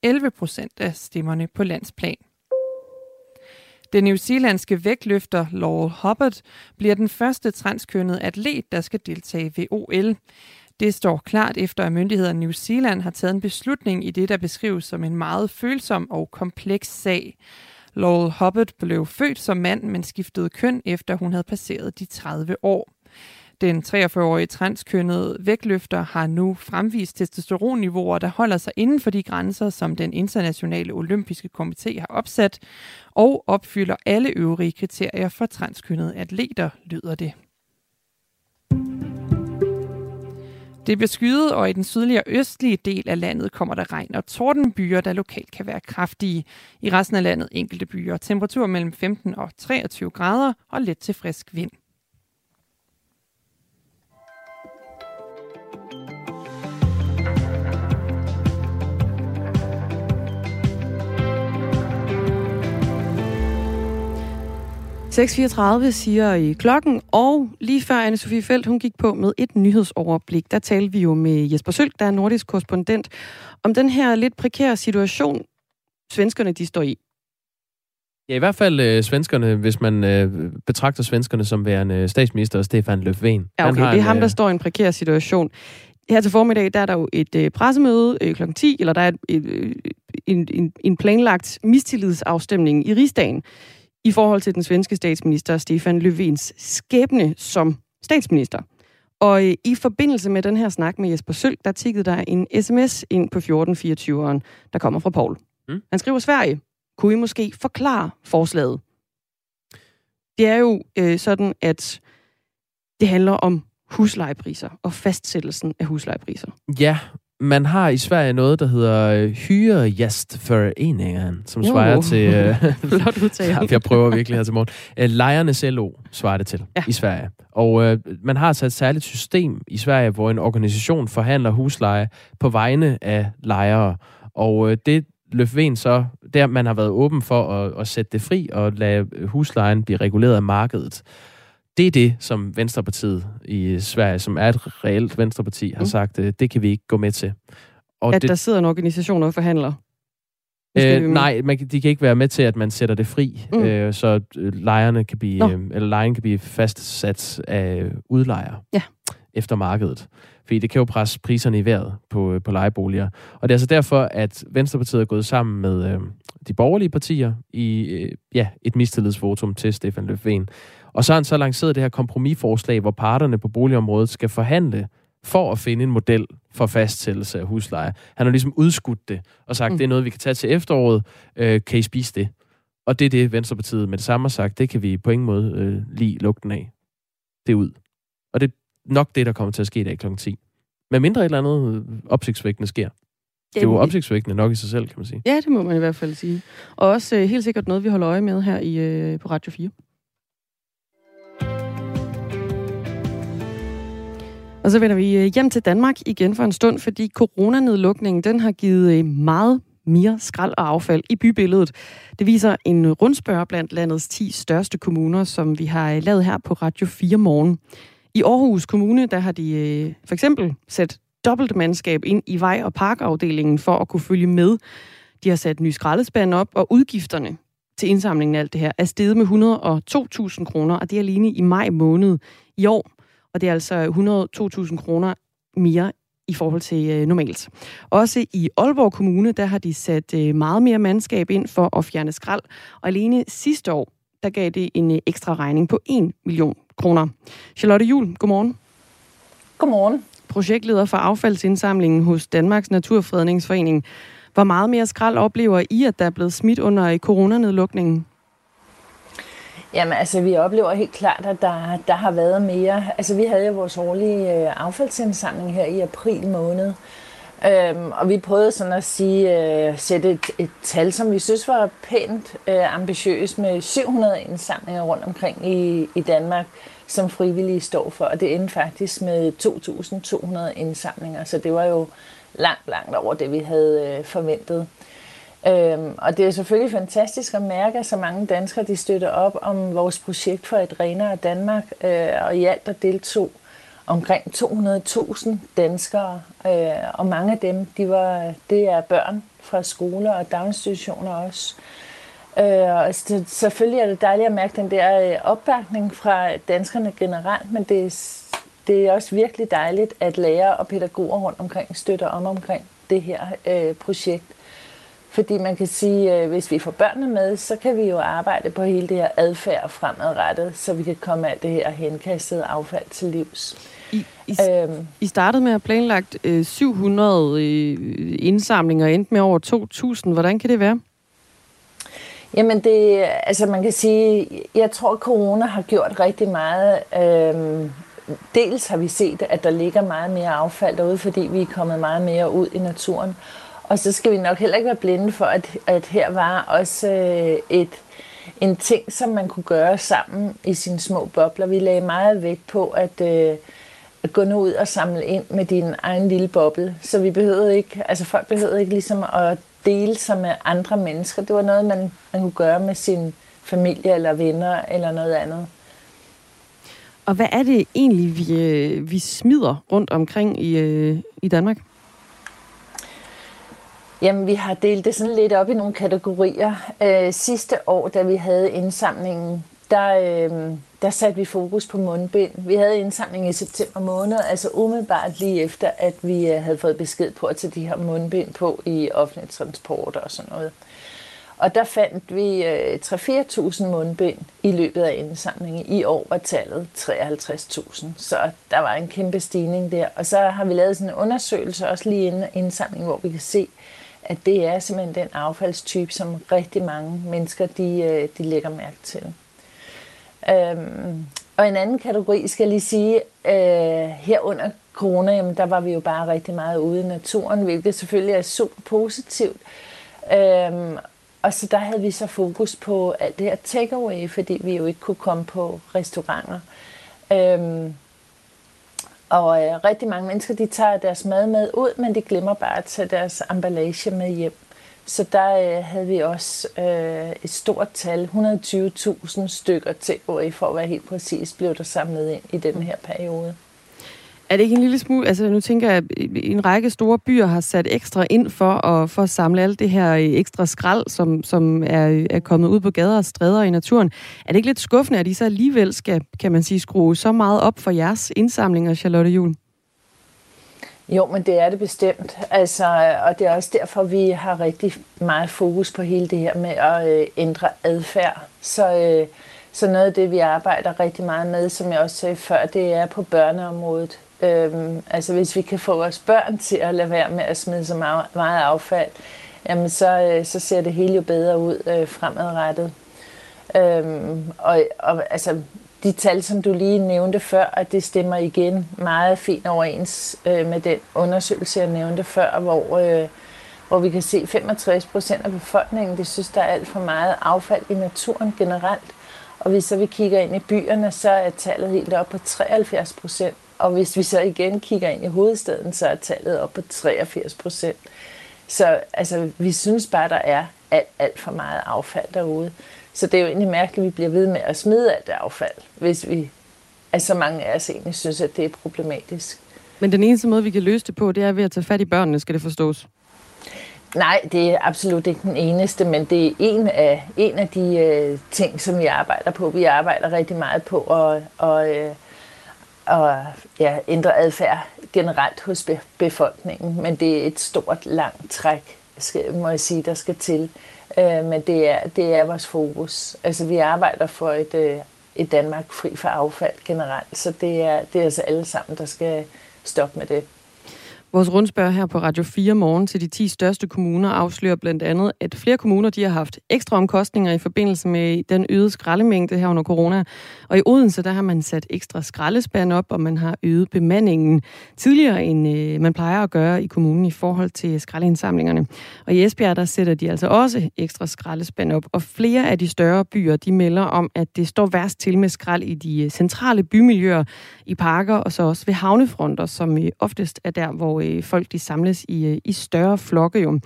10-11 procent af stemmerne på landsplan. Den newzealandske vægtløfter Laurel Hubbard bliver den første transkønnede atlet, der skal deltage ved OL. Det står klart efter, at myndighederne i New Zealand har taget en beslutning i det, der beskrives som en meget følsom og kompleks sag. Laurel Hubbard blev født som mand, men skiftede køn, efter hun havde passeret de 30 år. Den 43-årige transkønnede vægtløfter har nu fremvist testosteronniveauer, der holder sig inden for de grænser, som den internationale olympiske komité har opsat, og opfylder alle øvrige kriterier for transkønnede atleter, lyder det. Det bliver skyet, og i den sydlige og østlige del af landet kommer der regn og tordenbyer, der lokalt kan være kraftige. I resten af landet enkelte byer. Temperatur mellem 15 og 23 grader og let til frisk vind. 6.34 siger i klokken, og lige før anne Sofie Feldt hun gik på med et nyhedsoverblik, der talte vi jo med Jesper Sølk, der er nordisk korrespondent, om den her lidt prekære situation, svenskerne de står i. Ja, i hvert fald øh, svenskerne, hvis man øh, betragter svenskerne som værende statsminister Stefan Löfven. Ja, okay, det er ham, der øh... står i en prekær situation. Her til formiddag, der er der jo et øh, pressemøde øh, kl. 10, eller der er et, øh, en, en, en planlagt mistillidsafstemning i rigsdagen i forhold til den svenske statsminister Stefan Löfvens skæbne som statsminister. Og øh, i forbindelse med den her snak med Jesper Sølg, der tikkede der en sms ind på 1424'eren, der kommer fra Paul. Mm. Han skriver, Sverige, kunne I måske forklare forslaget? Det er jo øh, sådan, at det handler om huslejepriser og fastsættelsen af huslejepriser. Ja, man har i Sverige noget, der hedder Hyregästföreningen, som Jo. svarer til... Øh, Flot udtale. jeg prøver virkelig her til morgen. Øh, Lejernes LO svarer det til Ja. i Sverige. Og øh, man har altså et særligt system i Sverige, hvor en organisation forhandler husleje på vegne af lejere. Og øh, det Løfven så, der man har været åben for at, at sætte det fri og lade huslejen blive reguleret af markedet. Det er det, som Venstrepartiet i Sverige, som er et reelt Venstreparti, har Mm. sagt, øh, det kan vi ikke gå med til. Og At det, der sidder en organisation og forhandler. Øh, nej, man, de kan ikke være med til, at man sætter det fri, Mm. øh, så øh, lejerne kan blive, Nå. øh, eller lejen kan blive fastsat af udlejere Ja. efter markedet. Fordi det kan jo presse priserne i vejret på, øh, på lejeboliger. Og det er altså derfor, at Venstrepartiet er gået sammen med øh, de borgerlige partier i øh, ja, et mistillidsvotum til Stefan Löfven. Og så har han så lanceret det her kompromisforslag, hvor parterne på boligområdet skal forhandle for at finde en model for fastsættelse af husleje. Han har ligesom udskudt det og sagt, Mm. det er noget, vi kan tage til efteråret. Øh, kan I spise det? Og det er det, Venstrepartiet med det samme har sagt. Det kan vi på ingen måde øh, lide lugten af. Det er ud. Og det er nok det, der kommer til at ske i dag kl. 10. Men mindre et eller andet øh, opsigtsvækkende sker. Det er jo opsigtsvækkende nok i sig selv, kan man sige. Ja, det må man i hvert fald sige. Og også øh, helt sikkert noget, vi holder øje med her i, øh, på Radio 4. Og så vender vi øh, hjem til Danmark igen for en stund, fordi coronanedlukningen den har givet øh, meget mere skrald og affald i bybilledet. Det viser en rundspørg blandt landets 10 største kommuner, som vi har øh, lavet her på Radio 4 morgen. I Aarhus Kommune, der har de for eksempel sat dobbelt mandskab ind i vej- og parkafdelingen for at kunne følge med. De har sat nye skraldespande op, og udgifterne til indsamlingen af alt det her er steget med 102.000 kroner, og det er alene i maj måned i år. Og det er altså 102.000 kroner mere i forhold til øh, normalt. Også i Aalborg Kommune, der har de sat øh, meget mere mandskab ind for at fjerne skrald, og alene sidste år, der gav det en øh, ekstra regning på 1 million kroner. Charlotte Jul, godmorgen. Godmorgen projektleder for affaldsindsamlingen hos Danmarks Naturfredningsforening. Hvor meget mere skrald oplever I, at der er blevet smidt under coronanedlukningen? Jamen altså, vi oplever helt klart, at der, der har været mere. Altså, vi havde jo vores årlige øh, affaldsindsamling her i april måned. Øhm, og vi prøvede sådan at sige, øh, sætte et, et tal, som vi synes var pænt øh, ambitiøst med 700 indsamlinger rundt omkring i, i Danmark, som frivillige står for. Og det endte faktisk med 2.200 indsamlinger, så det var jo langt, langt over det, vi havde øh, forventet. Øhm, og det er selvfølgelig fantastisk at mærke, at så mange danskere de støtter op om vores projekt for et renere Danmark. Øh, og i alt der deltog omkring 200.000 danskere, øh, og mange af dem de var, det er børn fra skoler og daginstitutioner også. Øh, og så- selvfølgelig er det dejligt at mærke den der øh, opbakning fra danskerne generelt, men det er, det er også virkelig dejligt, at lærere og pædagoger rundt omkring støtter om omkring det her øh, projekt. Fordi man kan sige, at hvis vi får børnene med, så kan vi jo arbejde på hele det her adfærd fremadrettet, så vi kan komme af det her henkastede affald til livs. I, I, Øhm, I startede med at have planlagt øh, 700 øh, indsamlinger, endte med over 2.000. Hvordan kan det være? Jamen det, altså man kan sige, jeg tror, at corona har gjort rigtig meget. Øhm, dels har vi set, at der ligger meget mere affald derude, fordi vi er kommet meget mere ud i naturen. Og så skal vi nok heller ikke være blinde for, at, at her var også øh, et, en ting, som man kunne gøre sammen i sine små bobler. Vi lagde meget vægt på at, øh, at gå nu ud og samle ind med din egen lille boble. Så vi behøvede ikke, altså folk behøvede ikke ligesom at dele sig med andre mennesker. Det var noget, man, man kunne gøre med sin familie eller venner eller noget andet. Og hvad er det egentlig, vi, øh, vi smider rundt omkring i, øh, i Danmark? Jamen, vi har delt det sådan lidt op i nogle kategorier. Øh, sidste år, da vi havde indsamlingen, der, øh, der satte vi fokus på mundbind. Vi havde indsamling i september måned, altså umiddelbart lige efter, at vi øh, havde fået besked på at tage de her mundbind på i offentlig transport og sådan noget. Og der fandt vi øh, 3-4.000 mundbind i løbet af indsamlingen. I år var tallet 53.000, så der var en kæmpe stigning der. Og så har vi lavet sådan en undersøgelse også lige inden indsamlingen, hvor vi kan se, at det er simpelthen den affaldstype, som rigtig mange mennesker de, øh, de lægger mærke til. Øhm, og en anden kategori skal jeg lige sige, øh, herunder corona, jamen, der var vi jo bare rigtig meget ude i naturen, hvilket selvfølgelig er super positivt. Øhm, og så der havde vi så fokus på alt det her takeaway, fordi vi jo ikke kunne komme på restauranter. Øhm, og øh, rigtig mange mennesker, de tager deres mad med ud, men de glemmer bare at tage deres emballage med hjem. Så der øh, havde vi også øh, et stort tal, 120.000 stykker til takeaway, for at være helt præcis, blev der samlet ind i den her periode. Er det ikke en lille smule, altså nu tænker jeg, at en række store byer har sat ekstra ind for at, for at samle alt det her øh, ekstra skrald, som, som er, er kommet ud på gader og stræder i naturen. Er det ikke lidt skuffende, at I så alligevel skal, kan man sige, skrue så meget op for jeres indsamlinger, Charlotte Jul? Jo, men det er det bestemt. Altså, øh, og det er også derfor, vi har rigtig meget fokus på hele det her med at øh, ændre adfærd. Så, øh, så noget af det, vi arbejder rigtig meget med, som jeg også sagde før, det er på børneområdet. Øhm, altså hvis vi kan få vores børn til at lade være med at smide så meget, meget affald, jamen så, øh, så ser det hele jo bedre ud øh, fremadrettet. Øhm, og, og altså de tal, som du lige nævnte før, at det stemmer igen meget fint overens øh, med den undersøgelse, jeg nævnte før, hvor, øh, hvor vi kan se, at 65 procent af befolkningen, det synes, der er alt for meget affald i naturen generelt. Og hvis så vi kigger ind i byerne, så er tallet helt op på 73 procent. Og hvis vi så igen kigger ind i hovedstaden, så er tallet op på 83 procent. Så altså, vi synes bare, der er alt, alt for meget affald derude. Så det er jo egentlig mærkeligt, at vi bliver ved med at smide alt det affald, hvis vi, altså så mange af os egentlig synes, at det er problematisk. Men den eneste måde, vi kan løse det på, det er ved at tage fat i børnene, skal det forstås? Nej, det er absolut ikke den eneste, men det er en af, en af de øh, ting, som vi arbejder på. Vi arbejder rigtig meget på at, og, øh, og, ja, ændre adfærd generelt hos befolkningen, men det er et stort, langt træk, skal, må jeg sige, der skal til. Øh, men det er, det er vores fokus. Altså, vi arbejder for et, øh, et Danmark fri for affald generelt, så det er, det er altså alle sammen, der skal stoppe med det. Vores rundspørg her på Radio 4 morgen til de 10 største kommuner afslører blandt andet, at flere kommuner de har haft ekstra omkostninger i forbindelse med den øgede skraldemængde her under corona. Og i Odense der har man sat ekstra skraldespand op, og man har øget bemandingen tidligere, end øh, man plejer at gøre i kommunen i forhold til skraldeindsamlingerne. Og i Esbjerg der sætter de altså også ekstra skraldespand op. Og flere af de større byer de melder om, at det står værst til med skrald i de øh, centrale bymiljøer, i parker og så også ved havnefronter, som øh, oftest er der, hvor øh, folk de samles i, øh, i større flokke jo.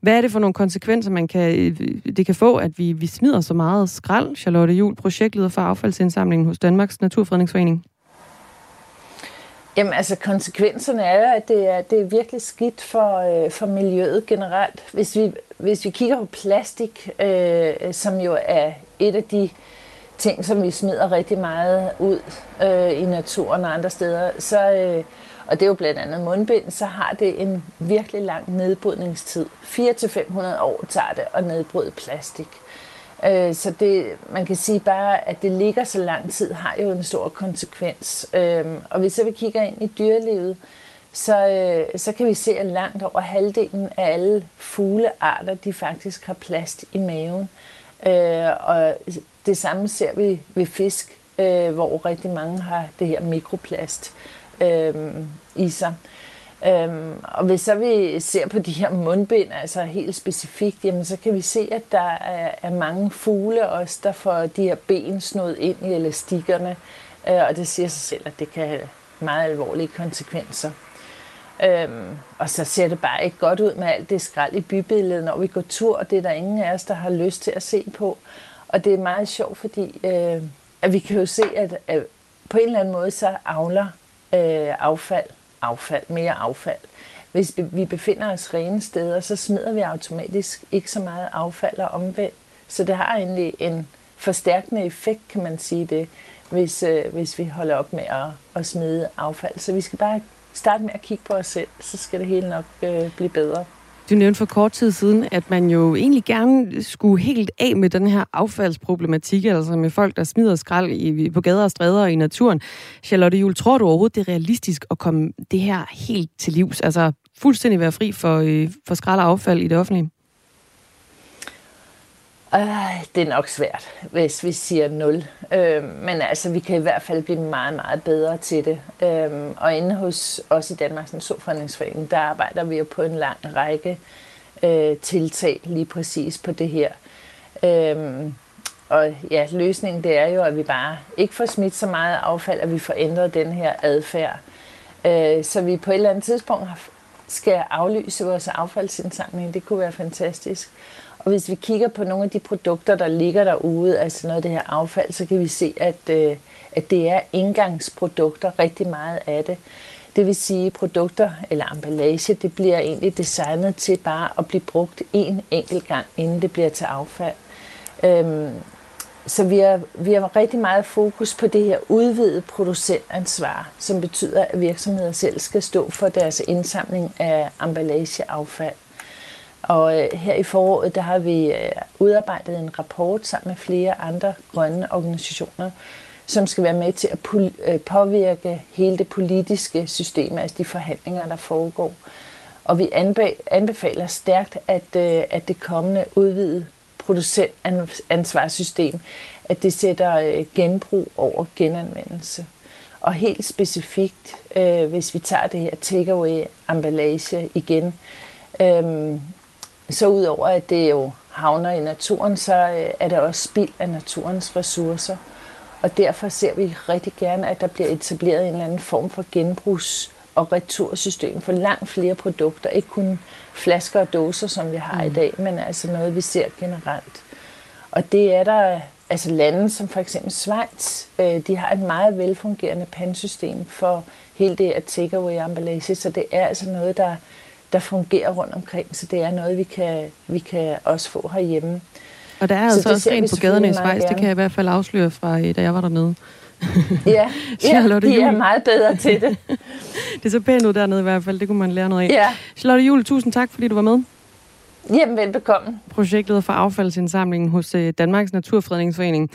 Hvad er det for nogle konsekvenser, man kan, øh, det kan få, at vi, vi smider så meget skrald? Charlotte Jul, projektleder for affaldsindsamlingen hos Danmarks Naturfredningsforening. Jamen altså konsekvenserne er at det er, det er virkelig skidt for, øh, for miljøet generelt. Hvis vi, hvis vi kigger på plastik, øh, som jo er et af de ting, som vi smider rigtig meget ud øh, i naturen og andre steder, så, øh, og det er jo blandt andet mundbind, så har det en virkelig lang nedbrydningstid. 400-500 år tager det at nedbryde plastik. Øh, så det, man kan sige bare, at det ligger så lang tid, har jo en stor konsekvens. Øh, og hvis vi kigger ind i dyrelivet, så, øh, så kan vi se, at langt over halvdelen af alle fuglearter, de faktisk har plast i maven. Øh, og det samme ser vi ved fisk, øh, hvor rigtig mange har det her mikroplast øh, i sig. Øhm, og hvis så vi ser på de her mundbind, altså helt specifikt, jamen så kan vi se, at der er, er mange fugle også, der får de her ben snået ind i elastikkerne. Øh, og det siger sig selv, at det kan have meget alvorlige konsekvenser. Øhm, og så ser det bare ikke godt ud med alt det skrald i bybilledet, når vi går tur, og det er der ingen af os, der har lyst til at se på. Og det er meget sjovt, fordi øh, at vi kan jo se, at, at på en eller anden måde, så avler øh, affald, affald, mere affald. Hvis vi befinder os rene steder, så smider vi automatisk ikke så meget affald og omvendt. Så det har egentlig en forstærkende effekt, kan man sige det, hvis, øh, hvis vi holder op med at, at smide affald. Så vi skal bare starte med at kigge på os selv, så skal det hele nok øh, blive bedre. Du nævnte for kort tid siden, at man jo egentlig gerne skulle helt af med den her affaldsproblematik, altså med folk, der smider skrald i, på gader og stræder i naturen. Charlotte Jul, tror du overhovedet, det er realistisk at komme det her helt til livs? Altså fuldstændig være fri for, øh, for skrald og affald i det offentlige? Øh, det er nok svært, hvis vi siger 0. Øh, men altså, vi kan i hvert fald blive meget, meget bedre til det. Øh, og inde hos os i Danmarks Naturfredningsforening, der arbejder vi jo på en lang række øh, tiltag lige præcis på det her. Øh, og ja, løsningen det er jo, at vi bare ikke får smidt så meget affald, at vi får ændret den her adfærd. Øh, så vi på et eller andet tidspunkt skal aflyse vores affaldsindsamling. Det kunne være fantastisk. Og hvis vi kigger på nogle af de produkter, der ligger derude, altså noget af det her affald, så kan vi se, at, øh, at det er indgangsprodukter, rigtig meget af det. Det vil sige, produkter eller emballage, det bliver egentlig designet til bare at blive brugt en enkelt gang, inden det bliver til affald. Øhm, så vi har, vi har rigtig meget fokus på det her udvidede producentansvar, som betyder, at virksomheder selv skal stå for deres indsamling af emballageaffald. Og øh, her i foråret, der har vi øh, udarbejdet en rapport sammen med flere andre grønne organisationer, som skal være med til at øh, påvirke hele det politiske system, altså de forhandlinger, der foregår. Og vi anbefaler stærkt, at, øh, at det kommende udvidede producentansvarssystem, at det sætter øh, genbrug over genanvendelse. Og helt specifikt, øh, hvis vi tager det her takeaway emballage igen, øhm, så udover at det jo havner i naturen, så øh, er det også spild af naturens ressourcer. Og derfor ser vi rigtig gerne, at der bliver etableret en eller anden form for genbrugs- og retursystem for langt flere produkter. Ikke kun flasker og dåser, som vi har mm. i dag, men altså noget, vi ser generelt. Og det er der altså lande som for eksempel Schweiz, øh, de har et meget velfungerende pansystem for hele det at takeaway emballage, så det er altså noget, der der fungerer rundt omkring, så det er noget, vi kan, vi kan også få herhjemme. Og der er så altså også rent på gaderne i Schweiz, det kan jeg i hvert fald afsløre fra, øh, da jeg var dernede. ja, ja de er meget bedre til det. det er så pænt ud dernede i hvert fald, det kunne man lære noget af. Ja. Charlotte Jule, tusind tak, fordi du var med. Jamen, velbekomme. Projektleder for affaldsindsamlingen hos øh, Danmarks Naturfredningsforening.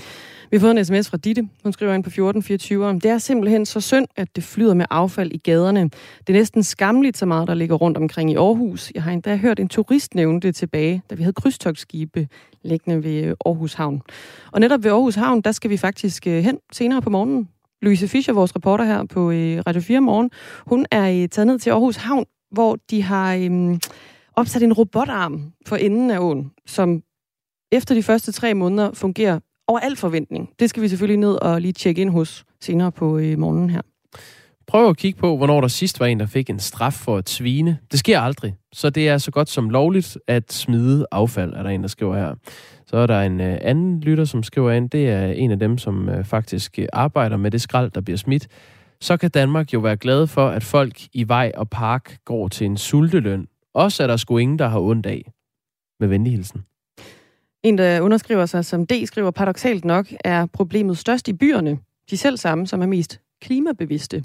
Vi har fået en sms fra Ditte. Hun skriver ind på 1424. Det er simpelthen så synd, at det flyder med affald i gaderne. Det er næsten skamligt så meget, der ligger rundt omkring i Aarhus. Jeg har endda hørt en turist nævne det tilbage, da vi havde krydstogsskibe liggende ved øh, Aarhus Havn. Og netop ved Aarhus Havn, der skal vi faktisk øh, hen senere på morgenen. Louise Fischer, vores reporter her på øh, Radio 4 Morgen, hun er taget ned til Aarhus Havn, hvor de har øhm, opsat en robotarm for enden af åen, som efter de første tre måneder fungerer over al forventning. Det skal vi selvfølgelig ned og lige tjekke ind hos senere på øh, morgenen her. Prøv at kigge på, hvornår der sidst var en, der fik en straf for at svine. Det sker aldrig. Så det er så godt som lovligt at smide affald, er der en, der skriver her. Så er der en øh, anden lytter, som skriver ind. Det er en af dem, som øh, faktisk arbejder med det skrald, der bliver smidt. Så kan Danmark jo være glad for, at folk i vej og park går til en sulteløn. Også er der sgu ingen, der har ondt af. Med venlig hilsen. En, der underskriver sig som D, skriver paradoxalt nok, er problemet størst i byerne. De selv samme, som er mest klimabevidste.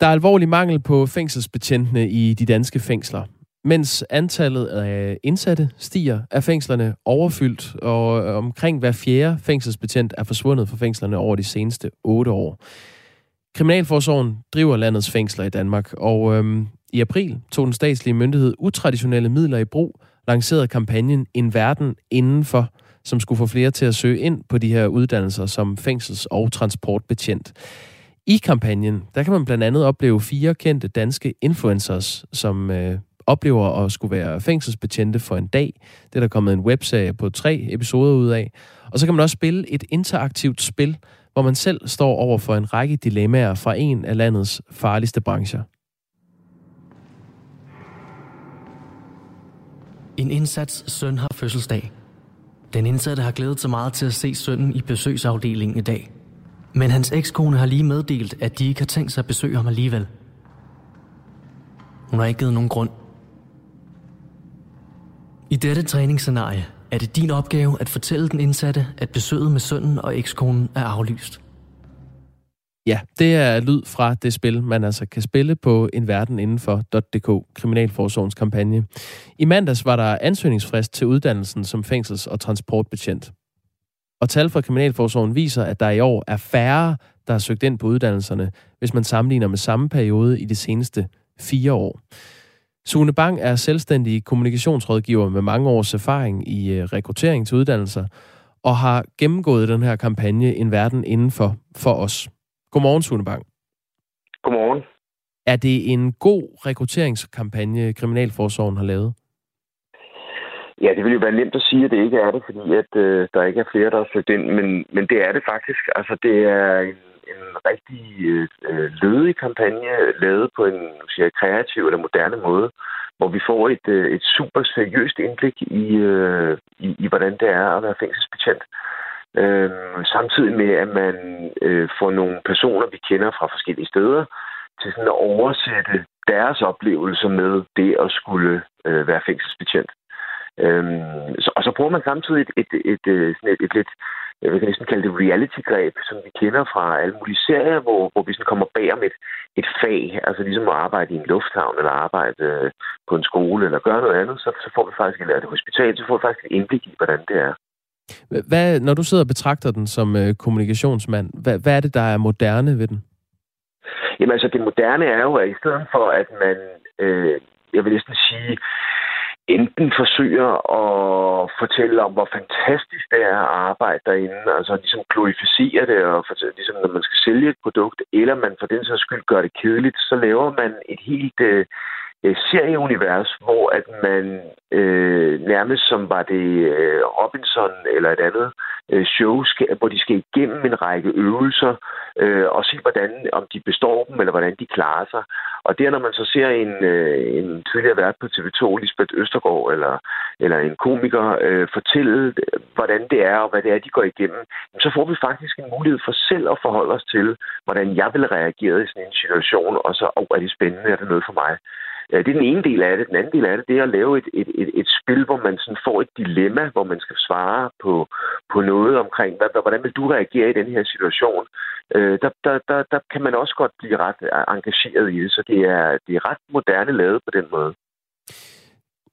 Der er alvorlig mangel på fængselsbetjentene i de danske fængsler. Mens antallet af indsatte stiger, er fængslerne overfyldt, og omkring hver fjerde fængselsbetjent er forsvundet fra fængslerne over de seneste otte år. Kriminalforsorgen driver landets fængsler i Danmark, og øhm, i april tog den statslige myndighed utraditionelle midler i brug, lancerede kampagnen En Verden Indenfor, som skulle få flere til at søge ind på de her uddannelser som fængsels- og transportbetjent. I kampagnen, der kan man blandt andet opleve fire kendte danske influencers, som øh, oplever at skulle være fængselsbetjente for en dag. Det er der kommet en webserie på tre episoder ud af. Og så kan man også spille et interaktivt spil, hvor man selv står over for en række dilemmaer fra en af landets farligste brancher. En indsats søn har fødselsdag. Den indsatte har glædet sig meget til at se sønnen i besøgsafdelingen i dag. Men hans ekskone har lige meddelt, at de ikke har tænkt sig at besøge ham alligevel. Hun har ikke givet nogen grund. I dette træningsscenarie er det din opgave at fortælle den indsatte, at besøget med sønnen og ekskonen er aflyst. Ja, det er lyd fra det spil, man altså kan spille på en verden Kriminalforsorgens kampagne. I mandags var der ansøgningsfrist til uddannelsen som fængsels- og transportbetjent. Og tal fra Kriminalforsorgen viser, at der i år er færre, der har søgt ind på uddannelserne, hvis man sammenligner med samme periode i de seneste fire år. Sune Bang er selvstændig kommunikationsrådgiver med mange års erfaring i øh, rekruttering til uddannelser, og har gennemgået den her kampagne En Verden Indenfor for os. Godmorgen, Sune Bang. Godmorgen. Er det en god rekrutteringskampagne, Kriminalforsorgen har lavet? Ja, det vil jo være nemt at sige, at det ikke er det, fordi at, øh, der ikke er flere, der har søgt ind, men, men det er det faktisk. Altså, det er en, en rigtig øh, lødig kampagne, lavet på en siger, kreativ eller moderne måde, hvor vi får et, øh, et super seriøst indblik i, øh, i, i, hvordan det er at være fængselsbetjent. Øh, samtidig med, at man øh, får nogle personer, vi kender fra forskellige steder, til sådan at oversætte deres oplevelser med det at skulle øh, være fængselsbetjent. Øhm, så, og så bruger man samtidig et, et, et, et, øh, sådan et, et lidt, jeg kan næsten kalde det reality-greb, som vi kender fra alle mulige serier, hvor, hvor vi sådan kommer bag om et, et fag, altså ligesom at arbejde i en lufthavn, eller arbejde øh, på en skole, eller gøre noget andet, så, så får vi faktisk, eller et hospital, så får vi faktisk et indblik i, hvordan det er. Hvad, når du sidder og betragter den som øh, kommunikationsmand, hvad, hvad er det, der er moderne ved den? Jamen altså, det moderne er jo, at i stedet for, at man, øh, jeg vil næsten sige, enten forsøger at fortælle om, hvor fantastisk det er at arbejde derinde, altså ligesom glorificere det, og fortælle, ligesom når man skal sælge et produkt, eller man for den sags skyld gør det kedeligt, så laver man et helt øh, øh, serieunivers, hvor at man øh, nærmest som var det øh, Robinson eller et andet øh, show, skal, hvor de skal igennem en række øvelser øh, og se, hvordan om de består dem, eller hvordan de klarer sig. Og der, når man så ser en, øh, en tidligere vært på TV2, Lisbeth Østergaard, eller, eller en komiker, øh, fortælle, hvordan det er, og hvad det er, de går igennem, så får vi faktisk en mulighed for selv at forholde os til, hvordan jeg ville reagere i sådan en situation, og så, oh, er det spændende, er det noget for mig? Det er den ene del af det. Den anden del af det, det er at lave et, et, et, et spil, hvor man sådan får et dilemma, hvor man skal svare på, på noget omkring, hvad, hvordan vil du reagere i den her situation? Øh, der, der, der, der kan man også godt blive ret engageret i det, så det er, det er ret moderne lavet på den måde.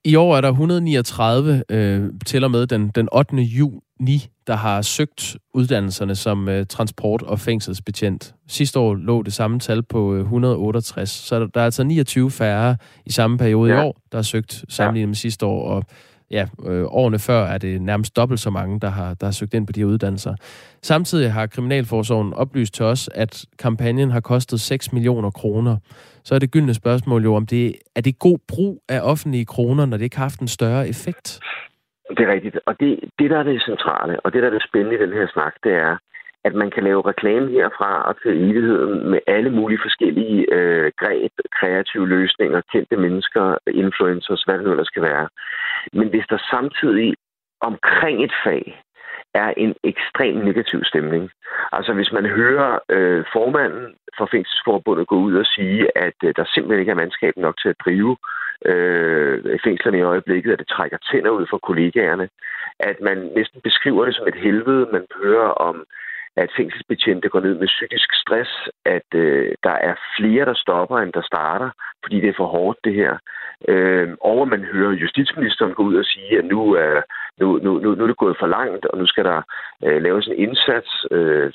I år er der 139 øh, til og med den, den 8. juni, der har søgt uddannelserne som øh, transport- og fængselsbetjent. Sidste år lå det samme tal på øh, 168, så der, der er altså 29 færre i samme periode ja. i år, der har søgt sammenlignet ja. med sidste år, og ja, øh, årene før er det nærmest dobbelt så mange, der har, der har søgt ind på de her uddannelser. Samtidig har Kriminalforsorgen oplyst til os, at kampagnen har kostet 6 millioner kroner. Så er det gyldne spørgsmål jo, om det er det god brug af offentlige kroner, når det ikke har haft en større effekt? Det er rigtigt. Og det, det, der er det centrale, og det, der er det spændende i den her snak, det er, at man kan lave reklame herfra og til evigheden med alle mulige forskellige øh, greb, kreative løsninger, kendte mennesker, influencers, hvad det nu ellers skal være. Men hvis der samtidig omkring et fag er en ekstrem negativ stemning. Altså hvis man hører øh, formanden for Fængselsforbundet gå ud og sige, at øh, der simpelthen ikke er mandskab nok til at drive øh, fængslerne i øjeblikket, at det trækker tænder ud for kollegaerne, at man næsten beskriver det som et helvede, man hører om at fængselsbetjente går ned med psykisk stress, at øh, der er flere, der stopper, end der starter, fordi det er for hårdt, det her. Øh, og man hører justitsministeren gå ud og sige, at nu er, nu, nu, nu, nu er det gået for langt, og nu skal der øh, laves en indsats. Øh,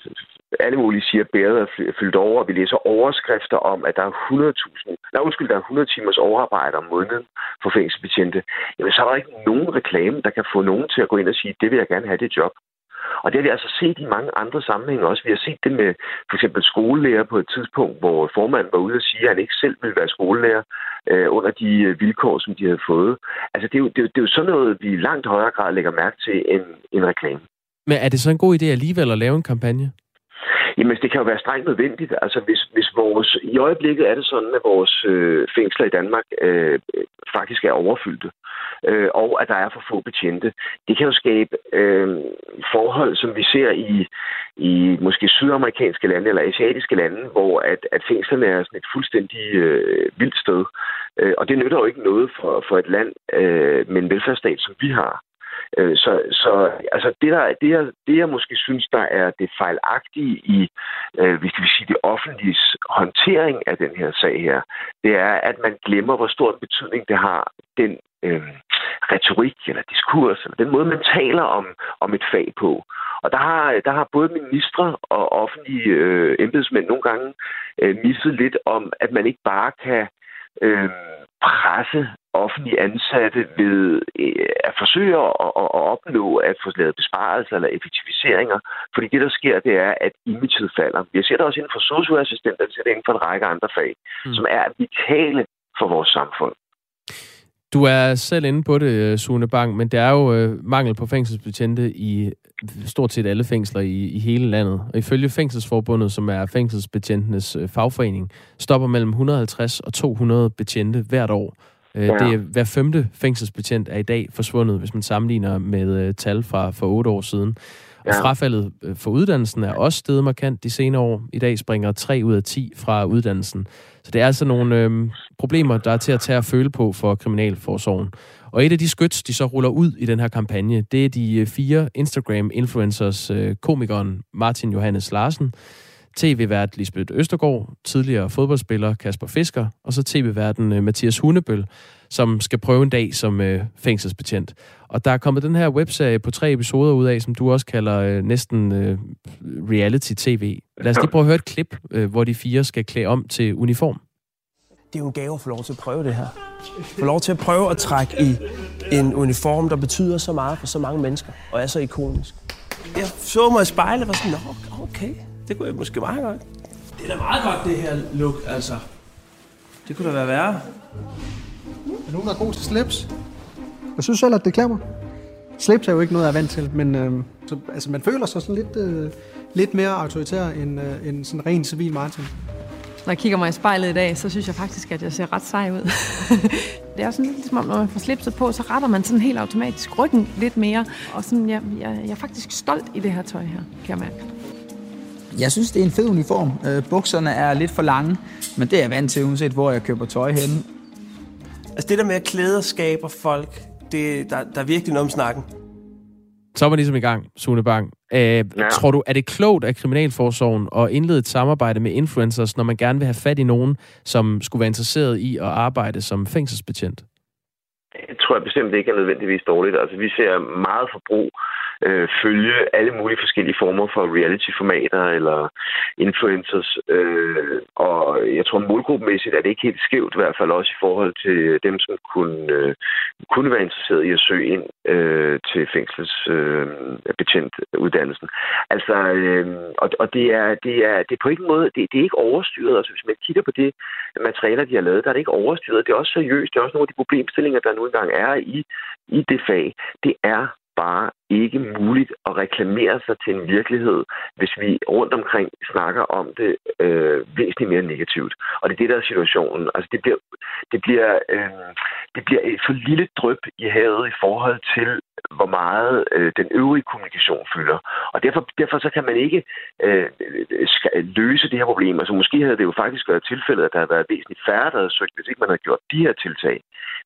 alle mulige siger, at bæret er fyldt over, og vi læser overskrifter om, at der er 100.000, nej undskyld, der er 100 timers overarbejde om måneden for fængselsbetjente. Jamen, så er der ikke nogen reklame, der kan få nogen til at gå ind og sige, det vil jeg gerne have det job. Og det har vi altså set i mange andre sammenhænge også. Vi har set det med for eksempel skolelærer på et tidspunkt, hvor formanden var ude og sige, at han ikke selv ville være skolelærer øh, under de øh, vilkår, som de havde fået. Altså det er, jo, det, er jo, det er jo sådan noget, vi i langt højere grad lægger mærke til end en reklame. Men er det så en god idé alligevel at lave en kampagne? Jamen, altså, det kan jo være strengt nødvendigt. Altså, hvis, hvis vores... I øjeblikket er det sådan, at vores øh, fængsler i Danmark øh, faktisk er overfyldte, øh, og at der er for få betjente. Det kan jo skabe øh, forhold, som vi ser i, i måske sydamerikanske lande eller asiatiske lande, hvor at, at fængslerne er sådan et fuldstændig øh, vildt sted. Øh, og det nytter jo ikke noget for, for et land øh, med en velfærdsstat, som vi har. Øh, så, så altså det, der, det, jeg, det, jeg måske synes, der er det fejlagtige i, øh, hvis vi sige, det offentlige håndtering af den her sag her, det er, at man glemmer, hvor stor betydning det har, den øh, retorik eller diskurs, eller den måde, man taler om, om et fag på. Og der har, der har både ministre og offentlige øh, embedsmænd nogle gange øh, misset lidt om, at man ikke bare kan øh, presse offentlige ansatte ved øh, at forsøge at, at, at opnå at få lavet besparelser eller effektiviseringer. Fordi det, der sker, det er, at imaget falder. Vi ser det også inden for socioassistenter, vi ser det inden for en række andre fag, mm. som er vitale for vores samfund. Du er selv inde på det, Sune Bang, men der er jo øh, mangel på fængselsbetjente i stort set alle fængsler i, i hele landet. Og ifølge Fængselsforbundet, som er fængselsbetjentenes øh, fagforening, stopper mellem 150 og 200 betjente hvert år. Øh, ja. Det er hver femte fængselsbetjent er i dag forsvundet, hvis man sammenligner med øh, tal fra for otte år siden. Og ja. frafaldet øh, for uddannelsen er også steget markant de senere år. I dag springer 3 ud af 10 fra uddannelsen. Så det er altså nogle øh, problemer, der er til at tage at føle på for Kriminalforsorgen. Og et af de skyts, de så ruller ud i den her kampagne, det er de fire Instagram-influencers, øh, komikeren Martin Johannes Larsen, tv-vært Lisbeth Østergaard, tidligere fodboldspiller Kasper Fisker, og så tv-værten øh, Mathias Hunebøl, som skal prøve en dag som øh, fængselsbetjent. Og der er kommet den her webserie på tre episoder ud af, som du også kalder øh, næsten øh, reality-tv. Lad os lige prøve at høre et klip, øh, hvor de fire skal klæde om til uniform. Det er jo en gave at få lov til at prøve det her. Få lov til at prøve at trække i en uniform, der betyder så meget for så mange mennesker, og er så ikonisk. Jeg så mig i spejlet og var sådan, okay, det kunne jeg måske meget godt. Det er da meget godt, det her look, altså. Det kunne da være værre. Er nogen, der er god til slips? Jeg synes selv, at det klæder mig. Slips er jo ikke noget, jeg er vant til, men øh, så, altså, man føler sig sådan lidt, øh, lidt mere autoritær end, øh, end sådan ren civil Martin. Når jeg kigger mig i spejlet i dag, så synes jeg faktisk, at jeg ser ret sej ud. det er sådan lidt ligesom, når man får slipset på, så retter man sådan helt automatisk ryggen lidt mere. Og sådan, jeg, jeg, jeg er faktisk stolt i det her tøj her, kan jeg mærke. Jeg synes, det er en fed uniform. Øh, bukserne er lidt for lange, men det er jeg vant til, uanset hvor jeg køber tøj henne. Altså det der med at klæder skaber folk, det, der, der er virkelig noget om snakken. Så er man ligesom i gang, Sune Bang. Øh, ja. Tror du, er det klogt af Kriminalforsorgen at indlede et samarbejde med influencers, når man gerne vil have fat i nogen, som skulle være interesseret i at arbejde som fængselsbetjent? Det tror jeg bestemt ikke er nødvendigvis dårligt. Altså, vi ser meget forbrug øh, følge alle mulige forskellige former for reality-formater eller influencers. Øh, og jeg tror, målgruppemæssigt er det ikke helt skævt, i hvert fald også i forhold til dem, som kunne, øh, kunne være interesseret i at søge ind øh, til fængselsbetjentuddannelsen. Øh, altså, øh, og, og det, er, det, er, det er på ingen måde, det, det er ikke overstyret. Altså, hvis man kigger på det materialer, de har lavet, der er det ikke overstyret. Det er også seriøst. Det er også nogle af de problemstillinger, der nu engang er i, i det fag. Det er bare ikke muligt at reklamere sig til en virkelighed, hvis vi rundt omkring snakker om det øh, væsentligt mere negativt. Og det er det, der er situationen. Altså, det bliver, det bliver, øh, det bliver et for lille drøb i havet i forhold til, hvor meget øh, den øvrige kommunikation fylder. Og derfor, derfor så kan man ikke øh, løse det her problem. Altså, måske havde det jo faktisk været tilfældet, at der havde været væsentligt færre, der havde søgt, hvis ikke man havde gjort de her tiltag.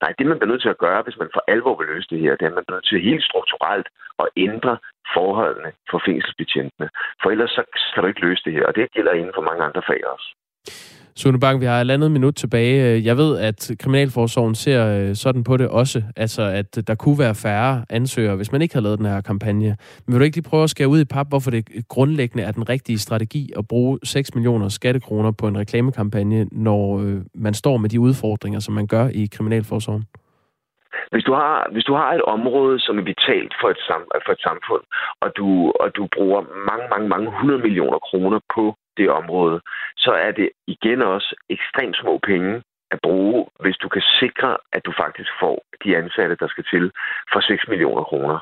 Nej, det man bliver nødt til at gøre, hvis man for alvor vil løse det her, det er, at man bliver nødt til helt strukturelt at ændre forholdene for fængselsbetjentene. For ellers så kan du ikke løse det her, og det gælder inden for mange andre fag også. Sune Bang, vi har et andet minut tilbage. Jeg ved, at Kriminalforsorgen ser øh, sådan på det også, altså at der kunne være færre ansøgere, hvis man ikke havde lavet den her kampagne. Men vil du ikke lige prøve at skære ud i pap, hvorfor det grundlæggende er den rigtige strategi at bruge 6 millioner skattekroner på en reklamekampagne, når øh, man står med de udfordringer, som man gør i Kriminalforsorgen? Hvis du har, hvis du har et område, som er vitalt for et, sam, for et samfund, og du, og du bruger mange, mange, mange hundrede millioner kroner på det område, så er det igen også ekstremt små penge at bruge, hvis du kan sikre, at du faktisk får de ansatte, der skal til, for 6 millioner kroner.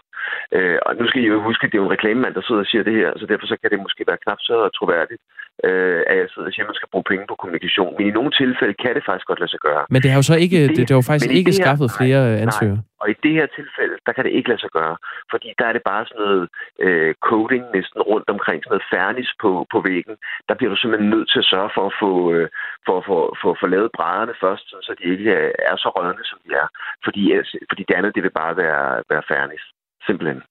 Øh, og nu skal I jo huske, at det er jo en reklamemand, der sidder og siger det her, så derfor så kan det måske være knap så troværdigt, øh, at jeg sidder og siger, at man skal bruge penge på kommunikation. Men i nogle tilfælde kan det faktisk godt lade sig gøre. Men det har jo så ikke, det, det, det har jo faktisk ikke skaffet flere nej, ansøgere. Nej. Og i det her tilfælde, der kan det ikke lade sig gøre. Fordi der er det bare sådan noget øh, coding næsten rundt omkring, sådan noget færnis på, på væggen. Der bliver du simpelthen nødt til at sørge for at få, øh, for, for, for, for lavet brædderne først, så de ikke er så rørende, som de er. Fordi, fordi det andet, det vil bare være, være færnis. Simpelthen.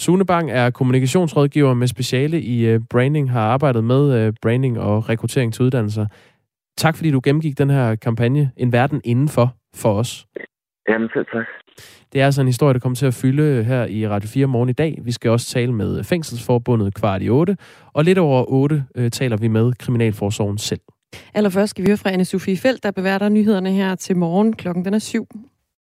Sune Bang er kommunikationsrådgiver med speciale i uh, branding, har arbejdet med uh, branding og rekruttering til uddannelser. Tak fordi du gennemgik den her kampagne, En Verden Indenfor, for os. Jamen, selv tak. Det er altså en historie, der kommer til at fylde her i Radio 4 morgen i dag. Vi skal også tale med Fængselsforbundet kvart i 8, og lidt over 8 øh, taler vi med Kriminalforsorgen selv. Allerførst skal vi høre fra Anne-Sophie Felt, der beværter nyhederne her til morgen. Klokken den er syv.